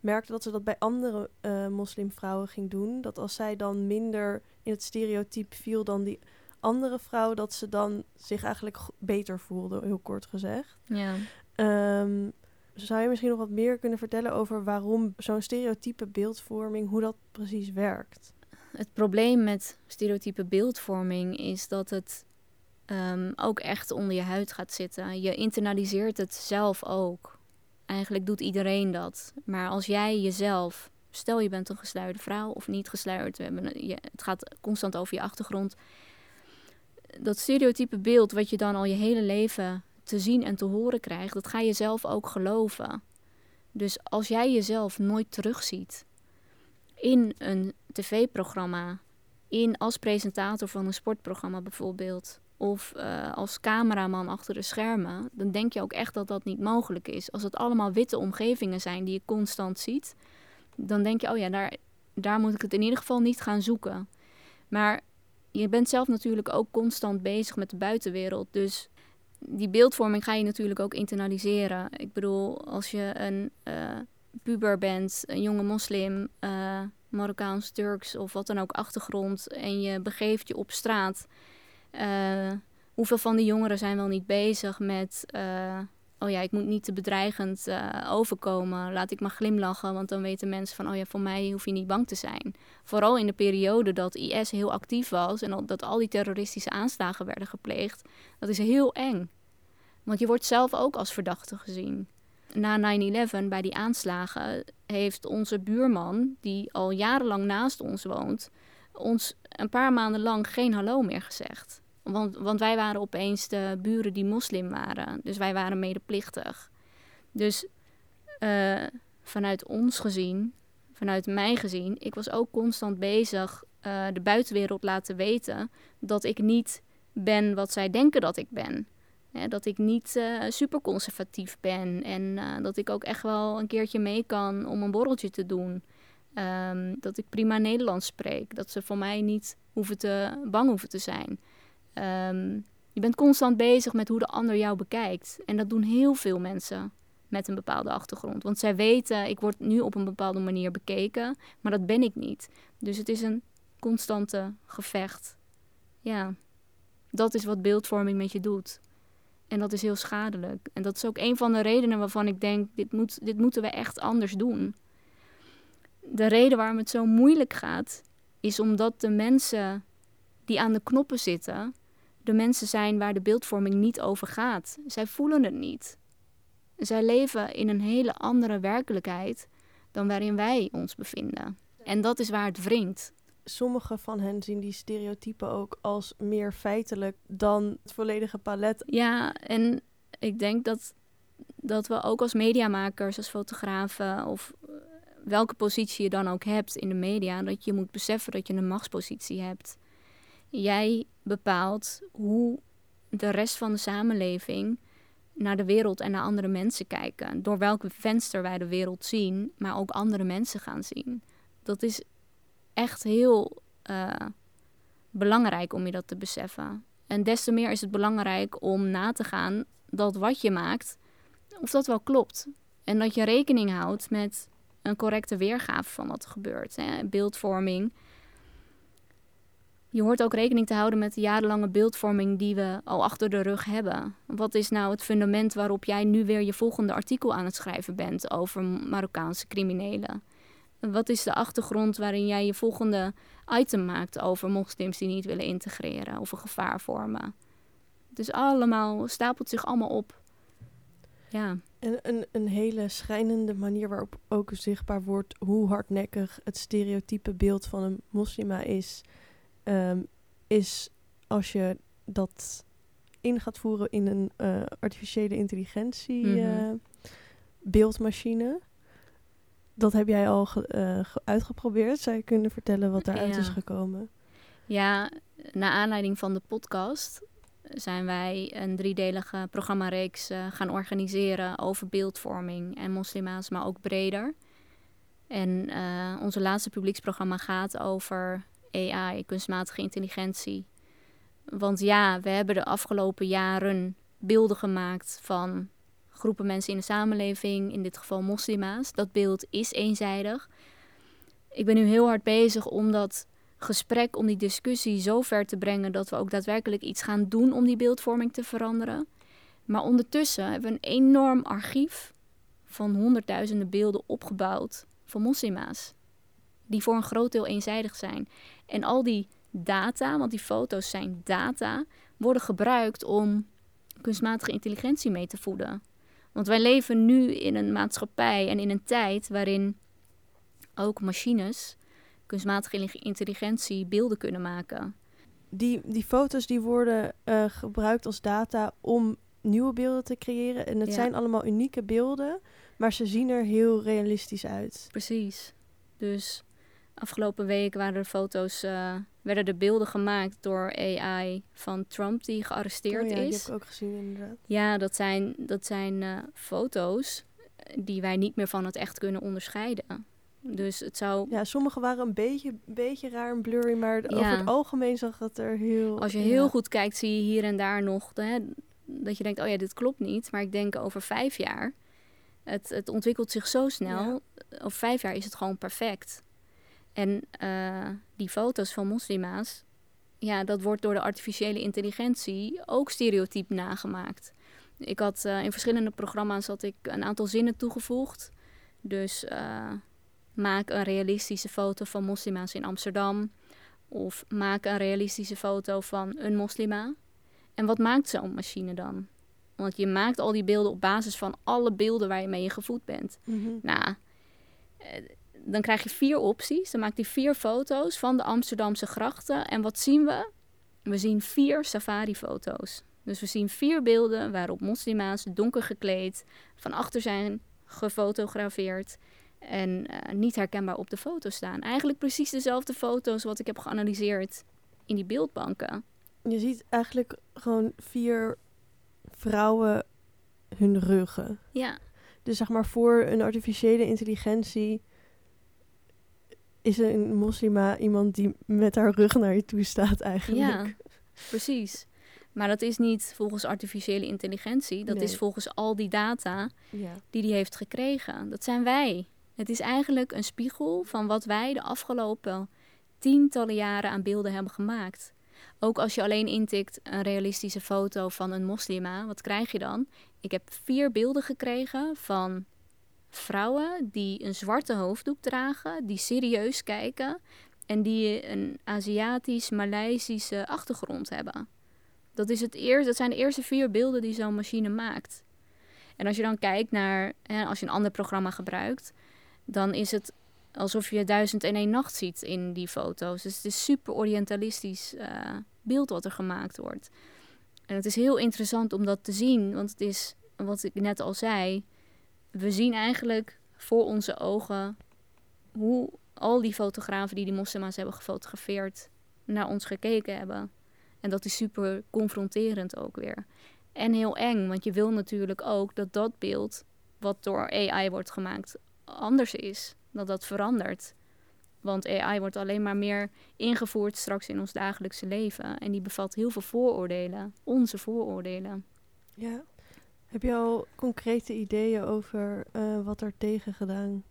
merkte dat ze dat bij andere uh, moslimvrouwen ging doen. Dat als zij dan minder in het stereotype viel dan die andere vrouw, dat ze dan zich eigenlijk beter voelde, heel kort gezegd. Ja. Ehm, zou je misschien nog wat meer kunnen vertellen over waarom zo'n stereotype beeldvorming, hoe dat precies werkt? Het probleem met stereotype beeldvorming is dat het ehm, ook echt onder je huid gaat zitten. Je internaliseert het zelf ook. Eigenlijk doet iedereen dat. Maar als jij jezelf, stel je bent een gesluierde vrouw of niet gesluierd, we hebben, je, het gaat constant over je achtergrond. Dat stereotype beeld wat je dan al je hele leven te zien en te horen krijgt, dat ga je zelf ook geloven. Dus als jij jezelf nooit terugziet in een tv-programma, in als presentator van een sportprogramma bijvoorbeeld, of uh, als cameraman achter de schermen, dan denk je ook echt dat dat niet mogelijk is. Als het allemaal witte omgevingen zijn die je constant ziet, dan denk je, oh ja, daar, daar moet ik het in ieder geval niet gaan zoeken. Maar je bent zelf natuurlijk ook constant bezig met de buitenwereld. Dus die beeldvorming ga je natuurlijk ook internaliseren. Ik bedoel, als je een uh, puber bent, een jonge moslim, uh, Marokkaans, Turks of wat dan ook achtergrond, en je begeeft je op straat. Uh, hoeveel van die jongeren zijn wel niet bezig met. Oh ja, ik moet niet te bedreigend overkomen. Laat ik maar glimlachen, want dan weten mensen van: oh ja, voor mij hoef je niet bang te zijn. Vooral in de periode dat IS heel actief was en dat al die terroristische aanslagen werden gepleegd. Dat is heel eng. Want je wordt zelf ook als verdachte gezien. Na 9-11, bij die aanslagen, heeft onze buurman, die al jarenlang naast ons woont, ons een paar maanden lang geen hallo meer gezegd. Want, want wij waren opeens de buren die moslim waren. Dus wij waren medeplichtig. Dus uh, vanuit ons gezien, vanuit mij gezien, ik was ook constant bezig uh, de buitenwereld laten weten dat ik niet ben wat zij denken dat ik ben dat ik niet uh, super conservatief ben en dat ik ook echt wel een keertje mee kan om een borreltje te doen. Um, dat ik prima Nederlands spreek. Dat ze voor mij niet hoeven te, bang hoeven te zijn. Um, je bent constant bezig met hoe de ander jou bekijkt. En dat doen heel veel mensen met een bepaalde achtergrond. Want zij weten, ik word nu op een bepaalde manier bekeken, maar dat ben ik niet. Dus het is een constante gevecht. Ja, dat is wat beeldvorming met je doet. En dat is heel schadelijk. En dat is ook een van de redenen waarvan ik denk, dit, moet, dit moeten we echt anders doen. De reden waarom het zo moeilijk gaat, is omdat de mensen die aan de knoppen zitten, de mensen zijn waar de beeldvorming niet over gaat. Zij voelen het niet. Zij leven in een hele andere werkelijkheid dan waarin wij ons bevinden. En dat is waar het wringt sommige van hen zien die stereotypen ook als meer feitelijk dan het volledige palet. Ja, en ik denk dat, dat we ook als mediamakers, als fotografen of eh, welke positie je dan ook hebt in de media, dat je moet beseffen dat je een machtspositie hebt. Jij bepaalt hoe de rest van de samenleving naar de wereld en naar andere mensen kijken. Door welke venster wij de wereld zien, maar ook andere mensen gaan zien. Dat is echt heel uh, belangrijk om je dat te beseffen. En des te meer is het belangrijk om na te gaan dat wat je maakt, of dat wel klopt. En dat je rekening houdt met een correcte weergave van wat er gebeurt. Hè. Beeldvorming. Je hoort ook rekening te houden met de jarenlange beeldvorming die we al achter de rug hebben. Wat is nou het fundament waarop jij nu weer je volgende artikel aan het schrijven bent over Marokkaanse criminelen? Wat is de achtergrond waarin jij je volgende item maakt over moslims die niet willen integreren of een gevaar vormen? Dus allemaal stapelt zich allemaal op. Ja. En een, een hele schrijnende manier waarop ook zichtbaar wordt hoe hardnekkig het stereotype beeld van een moslima is, ehm, is als je dat in gaat voeren in een uh, artificiële intelligentie mm -hmm. beeldmachine. Dat heb jij al uh, uitgeprobeerd. Zou je kunnen vertellen wat daaruit is gekomen? Ja, naar aanleiding van de podcast zijn wij een driedelige programmareeks gaan organiseren over beeldvorming en moslima's, maar ook breder. En onze laatste publieksprogramma gaat over AI, kunstmatige intelligentie. Want ja, we hebben de afgelopen jaren beelden gemaakt van groepen mensen in de samenleving, in dit geval moslima's. Dat beeld is eenzijdig. Ik ben nu heel hard bezig om dat gesprek, om die discussie zo ver te brengen dat we ook daadwerkelijk iets gaan doen om die beeldvorming te veranderen. Maar ondertussen hebben we een enorm archief van honderdduizenden beelden opgebouwd van moslima's. Die voor een groot deel eenzijdig zijn. En al die data, want die foto's zijn data, worden gebruikt om kunstmatige intelligentie mee te voeden. Want wij leven nu in een maatschappij en in een tijd waarin ook machines kunstmatige intelligentie beelden kunnen maken. Die, die foto's die worden uh, gebruikt als data om nieuwe beelden te creëren. En het zijn allemaal unieke beelden, maar ze zien er heel realistisch uit. Precies. Dus afgelopen week waren er foto's, uh, werden er beelden gemaakt door AI van Trump die gearresteerd oh ja, is. Die heb ik ook gezien inderdaad. Ja, dat zijn, dat zijn uh, foto's die wij niet meer van het echt kunnen onderscheiden. Dus het zou... Ja, sommige waren een beetje, beetje raar en blurry, maar over het algemeen zag het er heel... Als je heel goed kijkt, zie je hier en daar nog hè, dat je denkt, oh ja, dit klopt niet. Maar ik denk over vijf jaar, het, het ontwikkelt zich zo snel. Over vijf jaar is het gewoon perfect. En uh, die foto's van moslima's, ja, dat wordt door de artificiële intelligentie ook stereotyp nagemaakt. Ik had uh, in verschillende programma's had ik een aantal zinnen toegevoegd. Dus uh, maak een realistische foto van moslima's in Amsterdam. Of maak een realistische foto van een moslima. En wat maakt zo'n machine dan? Want je maakt al die beelden op basis van alle beelden waar je mee gevoed bent. Mhm. Nou, dan krijg je vier opties. Dan maakt hij vier foto's van de Amsterdamse grachten. En wat zien we? We zien vier safari-foto's. Dus we zien vier beelden waarop moslima's donker gekleed van achter zijn gefotografeerd en uh, niet herkenbaar op de foto staan. Eigenlijk precies dezelfde foto's wat ik heb geanalyseerd in die beeldbanken. Je ziet eigenlijk gewoon vier vrouwen hun ruggen. Ja. Dus zeg maar voor een artificiële intelligentie is een moslima iemand die met haar rug naar je toe staat eigenlijk. Ja, precies. Maar dat is niet volgens artificiële intelligentie. Dat is volgens al die data ja. die die heeft gekregen. Dat zijn wij. Het is eigenlijk een spiegel van wat wij de afgelopen tientallen jaren aan beelden hebben gemaakt. Ook als je alleen intikt een realistische foto van een moslima, wat krijg je dan? Ik heb vier beelden gekregen van vrouwen die een zwarte hoofddoek dragen, die serieus kijken en die een Aziatisch, Maleisische achtergrond hebben. Dat, is het eerste, dat zijn de eerste vier beelden die zo'n machine maakt. En als je dan kijkt naar, hè, als je een ander programma gebruikt, dan is het alsof je duizend en één nacht ziet in die foto's. Dus het is super orientalistisch uh, beeld wat er gemaakt wordt. En het is heel interessant om dat te zien, want het is, wat ik net al zei, we zien eigenlijk voor onze ogen hoe al die fotografen die die moslima's hebben gefotografeerd naar ons gekeken hebben. En dat is super confronterend ook weer. En heel eng, want je wil natuurlijk ook dat dat beeld wat door AI wordt gemaakt anders is. Dat dat verandert. Want AI wordt alleen maar meer ingevoerd straks in ons dagelijkse leven. En die bevat heel veel vooroordelen, onze vooroordelen. Ja. Heb je al concrete ideeën over uh, wat er tegen gedaan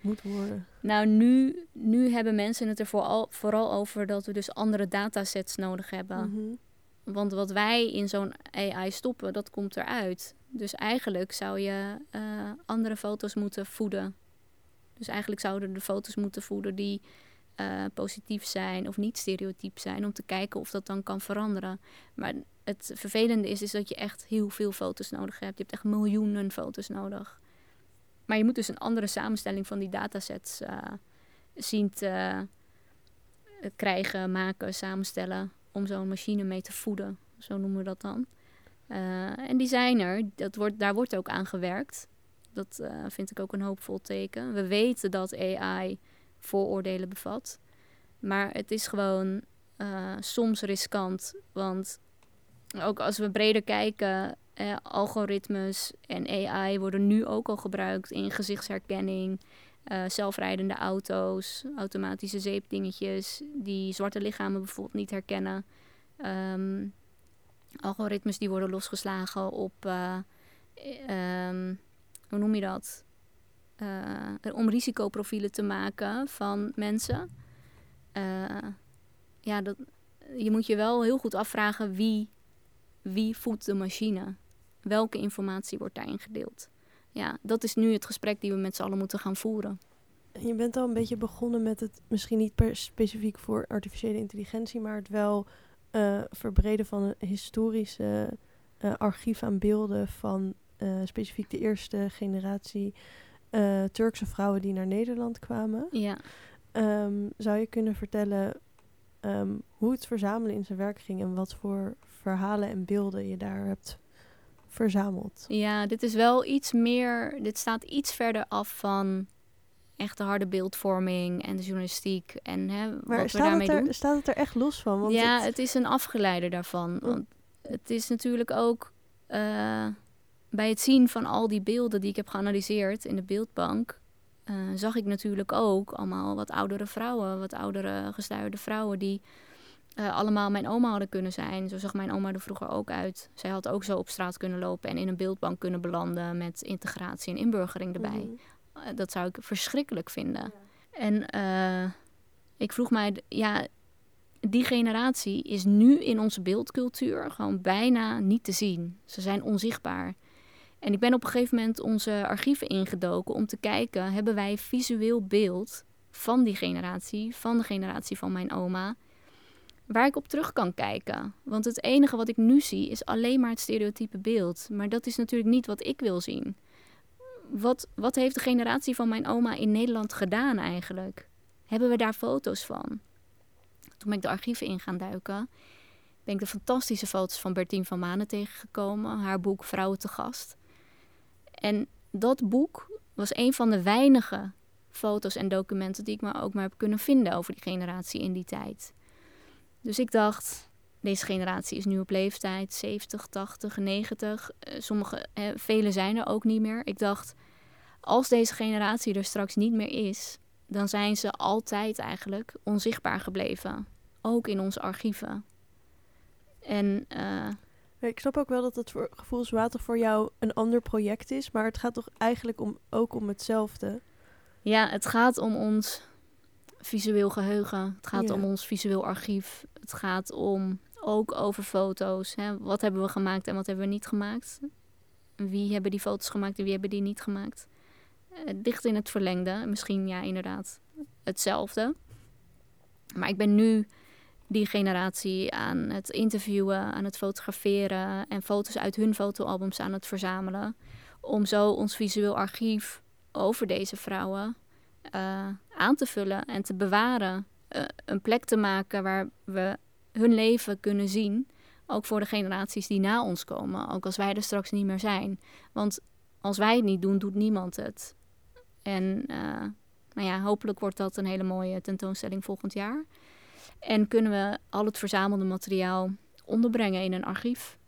moet worden? Nou, nu, nu hebben mensen het er vooral, vooral over dat we dus andere datasets nodig hebben. Mhm. Want wat wij in zo'n AI stoppen, dat komt eruit. Dus eigenlijk zou je uh, andere foto's moeten voeden. Dus eigenlijk zouden de foto's moeten voeden die uh, positief zijn of niet stereotyp zijn, om te kijken of dat dan kan veranderen. Maar het vervelende is, is dat je echt heel veel foto's nodig hebt. Je hebt echt miljoenen foto's nodig. Maar je moet dus een andere samenstelling van die datasets uh, zien te uh, krijgen, maken, samenstellen. Om zo'n machine mee te voeden. Zo noemen we dat dan. Uh, en die zijn er. Dat wordt, daar wordt ook aan gewerkt. Dat vind ik ook een hoopvol teken. We weten dat AI vooroordelen bevat. Maar het is gewoon soms riskant. Want ook als we breder kijken, eh, algoritmes en AI worden nu ook al gebruikt in gezichtsherkenning, uh, zelfrijdende auto's, automatische zeepdingetjes die zwarte lichamen bijvoorbeeld niet herkennen. Um, algoritmes die worden losgeslagen op, uh, um, hoe noem je dat? Uh, om risicoprofielen te maken van mensen. ja, dat, je moet je wel heel goed afvragen wie wie voedt de machine? welke informatie wordt daarin gedeeld. Ja, dat is nu het gesprek die we met z'n allen moeten gaan voeren. Je bent al een beetje begonnen met het, misschien niet per specifiek voor artificiële intelligentie, maar het wel uh, verbreden van een historische uh, archief aan beelden van uh, specifiek de eerste generatie Turkse vrouwen die naar Nederland kwamen. Ja. Um, zou je kunnen vertellen um, hoe het verzamelen in zijn werk ging en wat voor verhalen en beelden je daar hebt verzameld? Ja, dit is wel iets meer. Dit staat iets verder af van echt de harde beeldvorming en de journalistiek en hè, maar wat we daarmee er, doen. Staat het er echt los van? Want ja, het... is een afgeleider daarvan. Want het is natuurlijk ook uh, bij het zien van al die beelden die ik heb geanalyseerd in de beeldbank, uh, zag ik natuurlijk ook allemaal wat oudere vrouwen, wat oudere gestuurde vrouwen die uh, allemaal mijn oma hadden kunnen zijn. Zo zag mijn oma er vroeger ook uit. Zij had ook zo op straat kunnen lopen en in een beeldbank kunnen belanden met integratie en inburgering erbij. Mm -hmm. dat zou ik verschrikkelijk vinden. Ja. En ik vroeg mij, ja, die generatie is nu in onze beeldcultuur gewoon bijna niet te zien. Ze zijn onzichtbaar. En ik ben op een gegeven moment onze archieven ingedoken om te kijken, hebben wij visueel beeld van die generatie, van de generatie van mijn oma, waar ik op terug kan kijken. Want het enige wat ik nu zie is alleen maar het stereotype beeld. Maar dat is natuurlijk niet wat ik wil zien. Wat, wat heeft de generatie van mijn oma in Nederland gedaan eigenlijk? Hebben we daar foto's van? Toen ben ik de archieven in gaan duiken, ben ik de fantastische foto's van Bertien van Manen tegengekomen. Haar boek Vrouwen te gast. En dat boek was een van de weinige foto's en documenten die ik me ook maar heb kunnen vinden over die generatie in die tijd. Dus ik dacht, deze generatie is nu op leeftijd 70, 80, 90. sommige, eh, vele zijn er ook niet meer. Ik dacht, als deze generatie er straks niet meer is, dan zijn ze altijd eigenlijk onzichtbaar gebleven. Ook in onze archieven. En uh, ik snap ook wel dat het voor gevoelswater voor jou een ander project is, maar het gaat toch eigenlijk om, ook om hetzelfde? Ja, het gaat om ons visueel geheugen. Het gaat om ons visueel archief. Het gaat om ook over foto's. Hè. Wat hebben we gemaakt en wat hebben we niet gemaakt? Wie hebben die foto's gemaakt en wie hebben die niet gemaakt? Uh, dicht in het verlengde. Misschien ja, inderdaad hetzelfde. Maar ik ben nu die generatie aan het interviewen, aan het fotograferen en foto's uit hun fotoalbums aan het verzamelen. Om zo ons visueel archief over deze vrouwen uh, aan te vullen en te bewaren. Uh, een plek te maken waar we hun leven kunnen zien. Ook voor de generaties die na ons komen. Ook als wij er straks niet meer zijn. Want als wij het niet doen, doet niemand het. En uh, nou ja, hopelijk wordt dat een hele mooie tentoonstelling volgend jaar. En kunnen we al het verzamelde materiaal onderbrengen in een archief.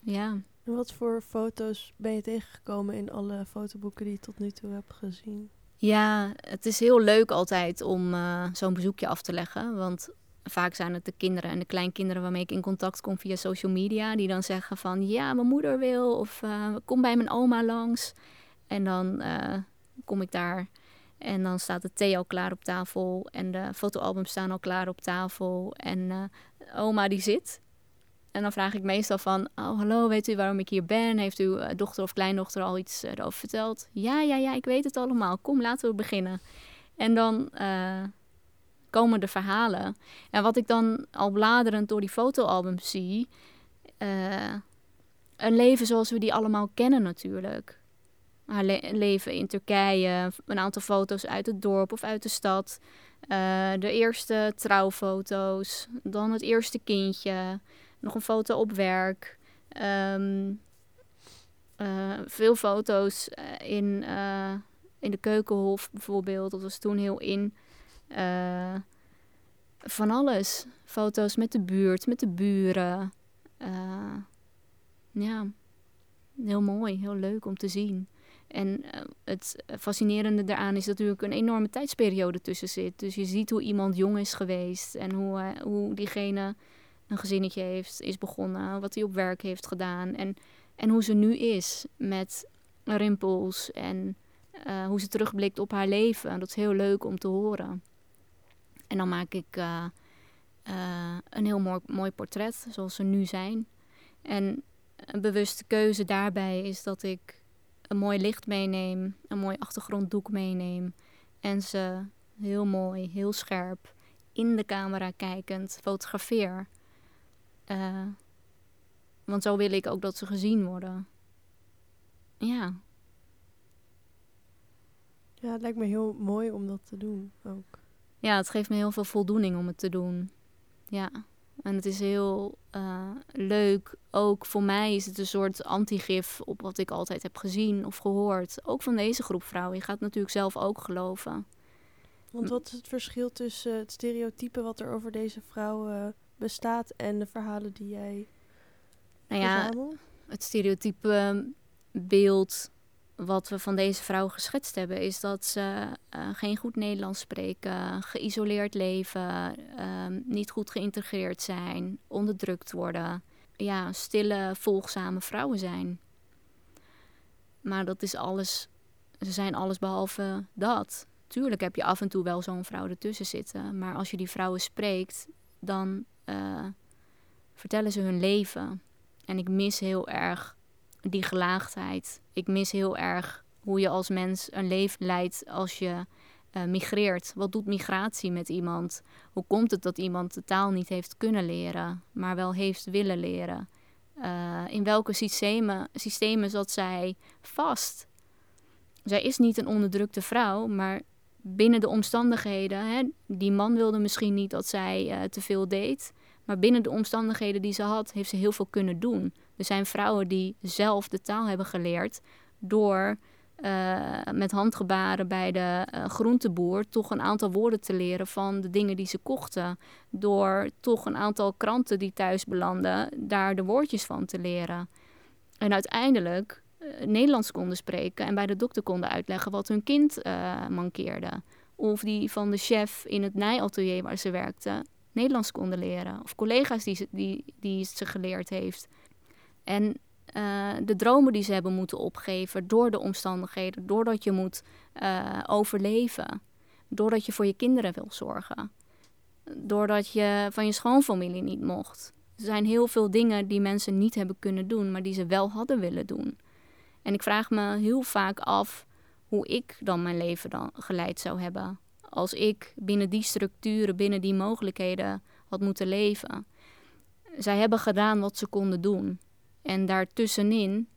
Ja. En wat voor foto's ben je tegengekomen in alle fotoboeken die je tot nu toe hebt gezien? Ja, het is heel leuk altijd om uh, zo'n bezoekje af te leggen. Want vaak zijn het de kinderen en de kleinkinderen waarmee ik in contact kom via social media. Die dan zeggen van ja, mijn moeder wil of uh, kom bij mijn oma langs. En dan uh, kom ik daar en dan staat de thee al klaar op tafel en de fotoalbums staan al klaar op tafel. En oma die zit. En dan vraag ik meestal van, oh hallo, weet u waarom ik hier ben? Heeft uw uh, dochter of kleindochter al iets uh, erover verteld? Ja, ja, ja, ik weet het allemaal. Kom, laten we beginnen. En dan komen de verhalen. En wat ik dan al bladerend door die fotoalbums zie... een leven zoals we die allemaal kennen natuurlijk haar le leven in Turkije. Een aantal foto's uit het dorp of uit de stad. Uh, de eerste trouwfoto's. Dan het eerste kindje. Nog een foto op werk. Um, uh, veel foto's uh, in, in de keukenhof bijvoorbeeld. Dat was toen heel in. van alles. Foto's met de buurt, met de buren. ja, heel mooi, heel leuk om te zien. En het fascinerende daaraan is dat natuurlijk een enorme tijdsperiode tussen zit. Dus je ziet hoe iemand jong is geweest en hoe, hoe diegene een gezinnetje heeft, is begonnen, wat hij op werk heeft gedaan. En, en hoe ze nu is met rimpels en uh, hoe ze terugblikt op haar leven. Dat is heel leuk om te horen. En dan maak ik een heel mooi, mooi portret zoals ze nu zijn. En een bewuste keuze daarbij is dat ik een mooi licht meeneem, een mooi achtergronddoek meeneem en ze heel mooi, heel scherp in de camera kijkend fotografeer. Uh, want zo wil ik ook dat ze gezien worden. Ja. Ja, het lijkt me heel mooi om dat te doen ook. Ja, het geeft me heel veel voldoening om het te doen. Ja. En het is heel uh, leuk. Ook voor mij is het een soort antigif op wat ik altijd heb gezien of gehoord. Ook van deze groep vrouwen. Je gaat natuurlijk zelf ook geloven. Want wat is het verschil tussen het stereotype wat er over deze vrouwen bestaat en de verhalen die jij nou ja, het stereotype beeld wat we van deze vrouwen geschetst hebben, is dat ze uh, geen goed Nederlands spreken, geïsoleerd leven, um, niet goed geïntegreerd zijn, onderdrukt worden. Ja, stille, volgzame vrouwen zijn. Maar dat is alles, ze zijn alles behalve dat. Tuurlijk heb je af en toe wel zo'n vrouw ertussen zitten, maar als je die vrouwen spreekt, dan uh, vertellen ze hun leven. En ik mis heel erg die gelaagdheid. Ik mis heel erg hoe je als mens een leven leidt als je uh, migreert. Wat doet migratie met iemand? Hoe komt het dat iemand de taal niet heeft kunnen leren, maar wel heeft willen leren? Uh, in welke systemen, systemen zat zij vast? Zij is niet een onderdrukte vrouw, maar binnen de omstandigheden. Hè, die man wilde misschien niet dat zij te veel deed. Maar binnen de omstandigheden die ze had, heeft ze heel veel kunnen doen. Er zijn vrouwen die zelf de taal hebben geleerd door uh, met handgebaren bij de uh, groenteboer toch een aantal woorden te leren van de dingen die ze kochten. Door toch een aantal kranten die thuis belanden, daar de woordjes van te leren. En uiteindelijk uh, Nederlands konden spreken en bij de dokter konden uitleggen wat hun kind mankeerde. Of die van de chef in het naaiatelier waar ze werkte Nederlands konden leren. Of collega's die, ze, die, die ze geleerd heeft. En uh, de dromen die ze hebben moeten opgeven door de omstandigheden, doordat je moet uh, overleven, doordat je voor je kinderen wil zorgen, doordat je van je schoonfamilie niet mocht. Er zijn heel veel dingen die mensen niet hebben kunnen doen, maar die ze wel hadden willen doen. En ik vraag me heel vaak af hoe ik dan mijn leven dan geleid zou hebben als ik binnen die structuren, binnen die mogelijkheden had moeten leven. Zij hebben gedaan wat ze konden doen. En daartussenin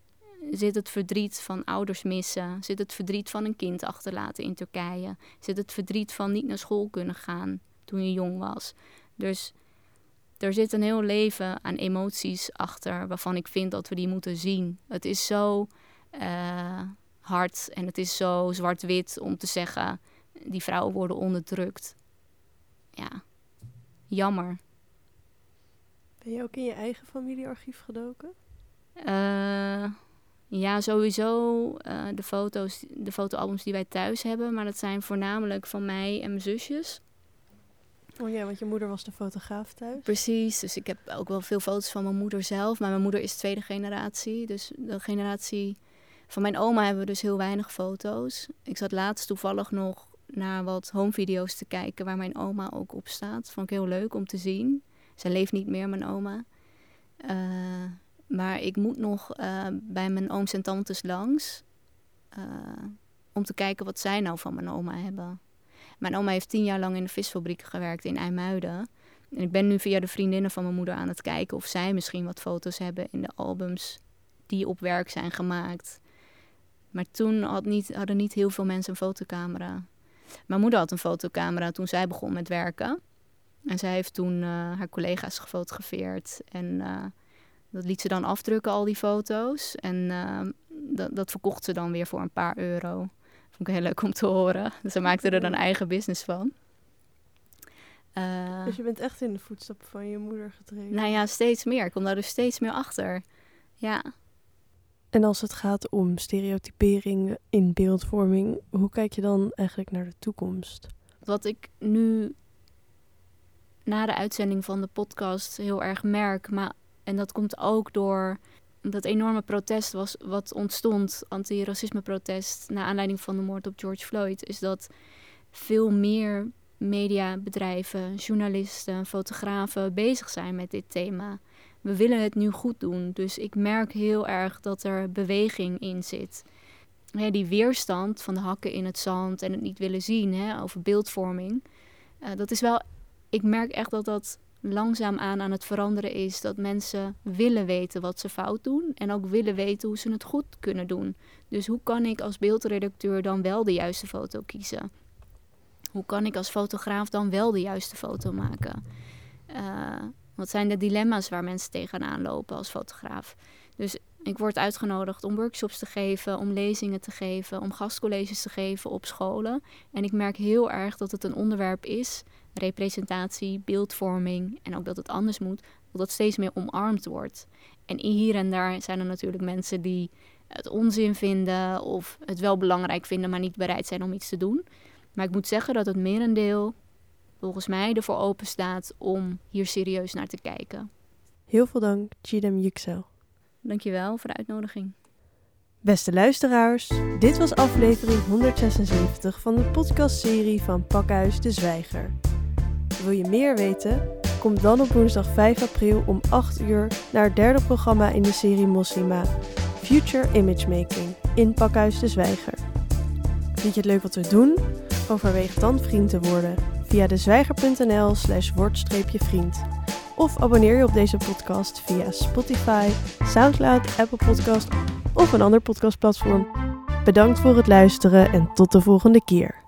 zit het verdriet van ouders missen, zit het verdriet van een kind achterlaten in Turkije, zit het verdriet van niet naar school kunnen gaan toen je jong was. Dus er zit een heel leven aan emoties achter waarvan ik vind dat we die moeten zien. Het is zo uh, hard en het is zo zwart-wit om te zeggen die vrouwen worden onderdrukt. Ja, jammer. Ben je ook in je eigen familiearchief gedoken? Uh, ja, sowieso uh, de foto's, de fotoalbums die wij thuis hebben. Maar dat zijn voornamelijk van mij en mijn zusjes. Oh ja, want je moeder was de fotograaf thuis. Precies, dus ik heb ook wel veel foto's van mijn moeder zelf. Maar mijn moeder is tweede generatie. Dus de generatie van mijn oma hebben we dus heel weinig foto's. Ik zat laatst toevallig nog naar wat homevideo's te kijken waar mijn oma ook op staat. Vond ik heel leuk om te zien. Zij leeft niet meer, mijn oma. Uh, maar ik moet nog uh, bij mijn ooms en tantes langs. Uh, om te kijken wat zij nou van mijn oma hebben. Mijn oma heeft tien jaar lang in de visfabriek gewerkt in IJmuiden. En ik ben nu via de vriendinnen van mijn moeder aan het kijken of zij misschien wat foto's hebben in de albums die op werk zijn gemaakt. Maar toen had niet, hadden niet heel veel mensen een fotocamera. Mijn moeder had een fotocamera toen zij begon met werken. En zij heeft toen uh, haar collega's gefotografeerd. En uh, dat liet ze dan afdrukken, al die foto's. En uh, dat, dat verkocht ze dan weer voor een paar euro. Vond ik heel leuk om te horen. Dus ze maakte er dan eigen business van. dus je bent echt in de voetstappen van je moeder getreden? Nou ja, steeds meer. Ik kom daar dus steeds meer achter. Ja. En als het gaat om stereotypering in beeldvorming, hoe kijk je dan eigenlijk naar de toekomst? Wat ik nu na de uitzending van de podcast heel erg merk, maar en dat komt ook door dat enorme protest was wat ontstond, anti-racisme-protest, na aanleiding van de moord op George Floyd, is dat veel meer mediabedrijven, journalisten, fotografen bezig zijn met dit thema. We willen het nu goed doen. Dus ik merk heel erg dat er beweging in zit. die weerstand van de hakken in het zand en het niet willen zien hè, over beeldvorming. Uh, dat is wel, ik merk echt dat dat langzaamaan aan het veranderen is. Dat mensen willen weten wat ze fout doen en ook willen weten hoe ze het goed kunnen doen. Dus hoe kan ik als beeldredacteur dan wel de juiste foto kiezen? Hoe kan ik als fotograaf dan wel de juiste foto maken? Uh, wat zijn de dilemma's waar mensen tegenaan lopen als fotograaf? Dus ik word uitgenodigd om workshops te geven, om lezingen te geven, om gastcolleges te geven op scholen. En ik merk heel erg dat het een onderwerp is, representatie, beeldvorming en ook dat het anders moet, dat dat steeds meer omarmd wordt. En hier en daar zijn er natuurlijk mensen die het onzin vinden of het wel belangrijk vinden, maar niet bereid zijn om iets te doen. Maar ik moet zeggen dat het merendeel volgens mij ervoor open staat om hier serieus naar te kijken. Heel veel dank, Chidem Yüksel. Dankjewel voor de uitnodiging. Beste luisteraars, dit was aflevering 176 van de podcastserie van Pakhuis de Zwijger. Wil je meer weten? Kom dan op woensdag 5 april om 8 uur naar het derde programma in de serie Moslima, Future Image Making, in Pakhuis de Zwijger. Vind je het leuk wat we doen? Overweeg dan vriend te worden via dezwijger.nl slash word-vriend. Of abonneer je op deze podcast via Spotify, Soundcloud, Apple Podcast of een ander podcastplatform. Bedankt voor het luisteren en tot de volgende keer.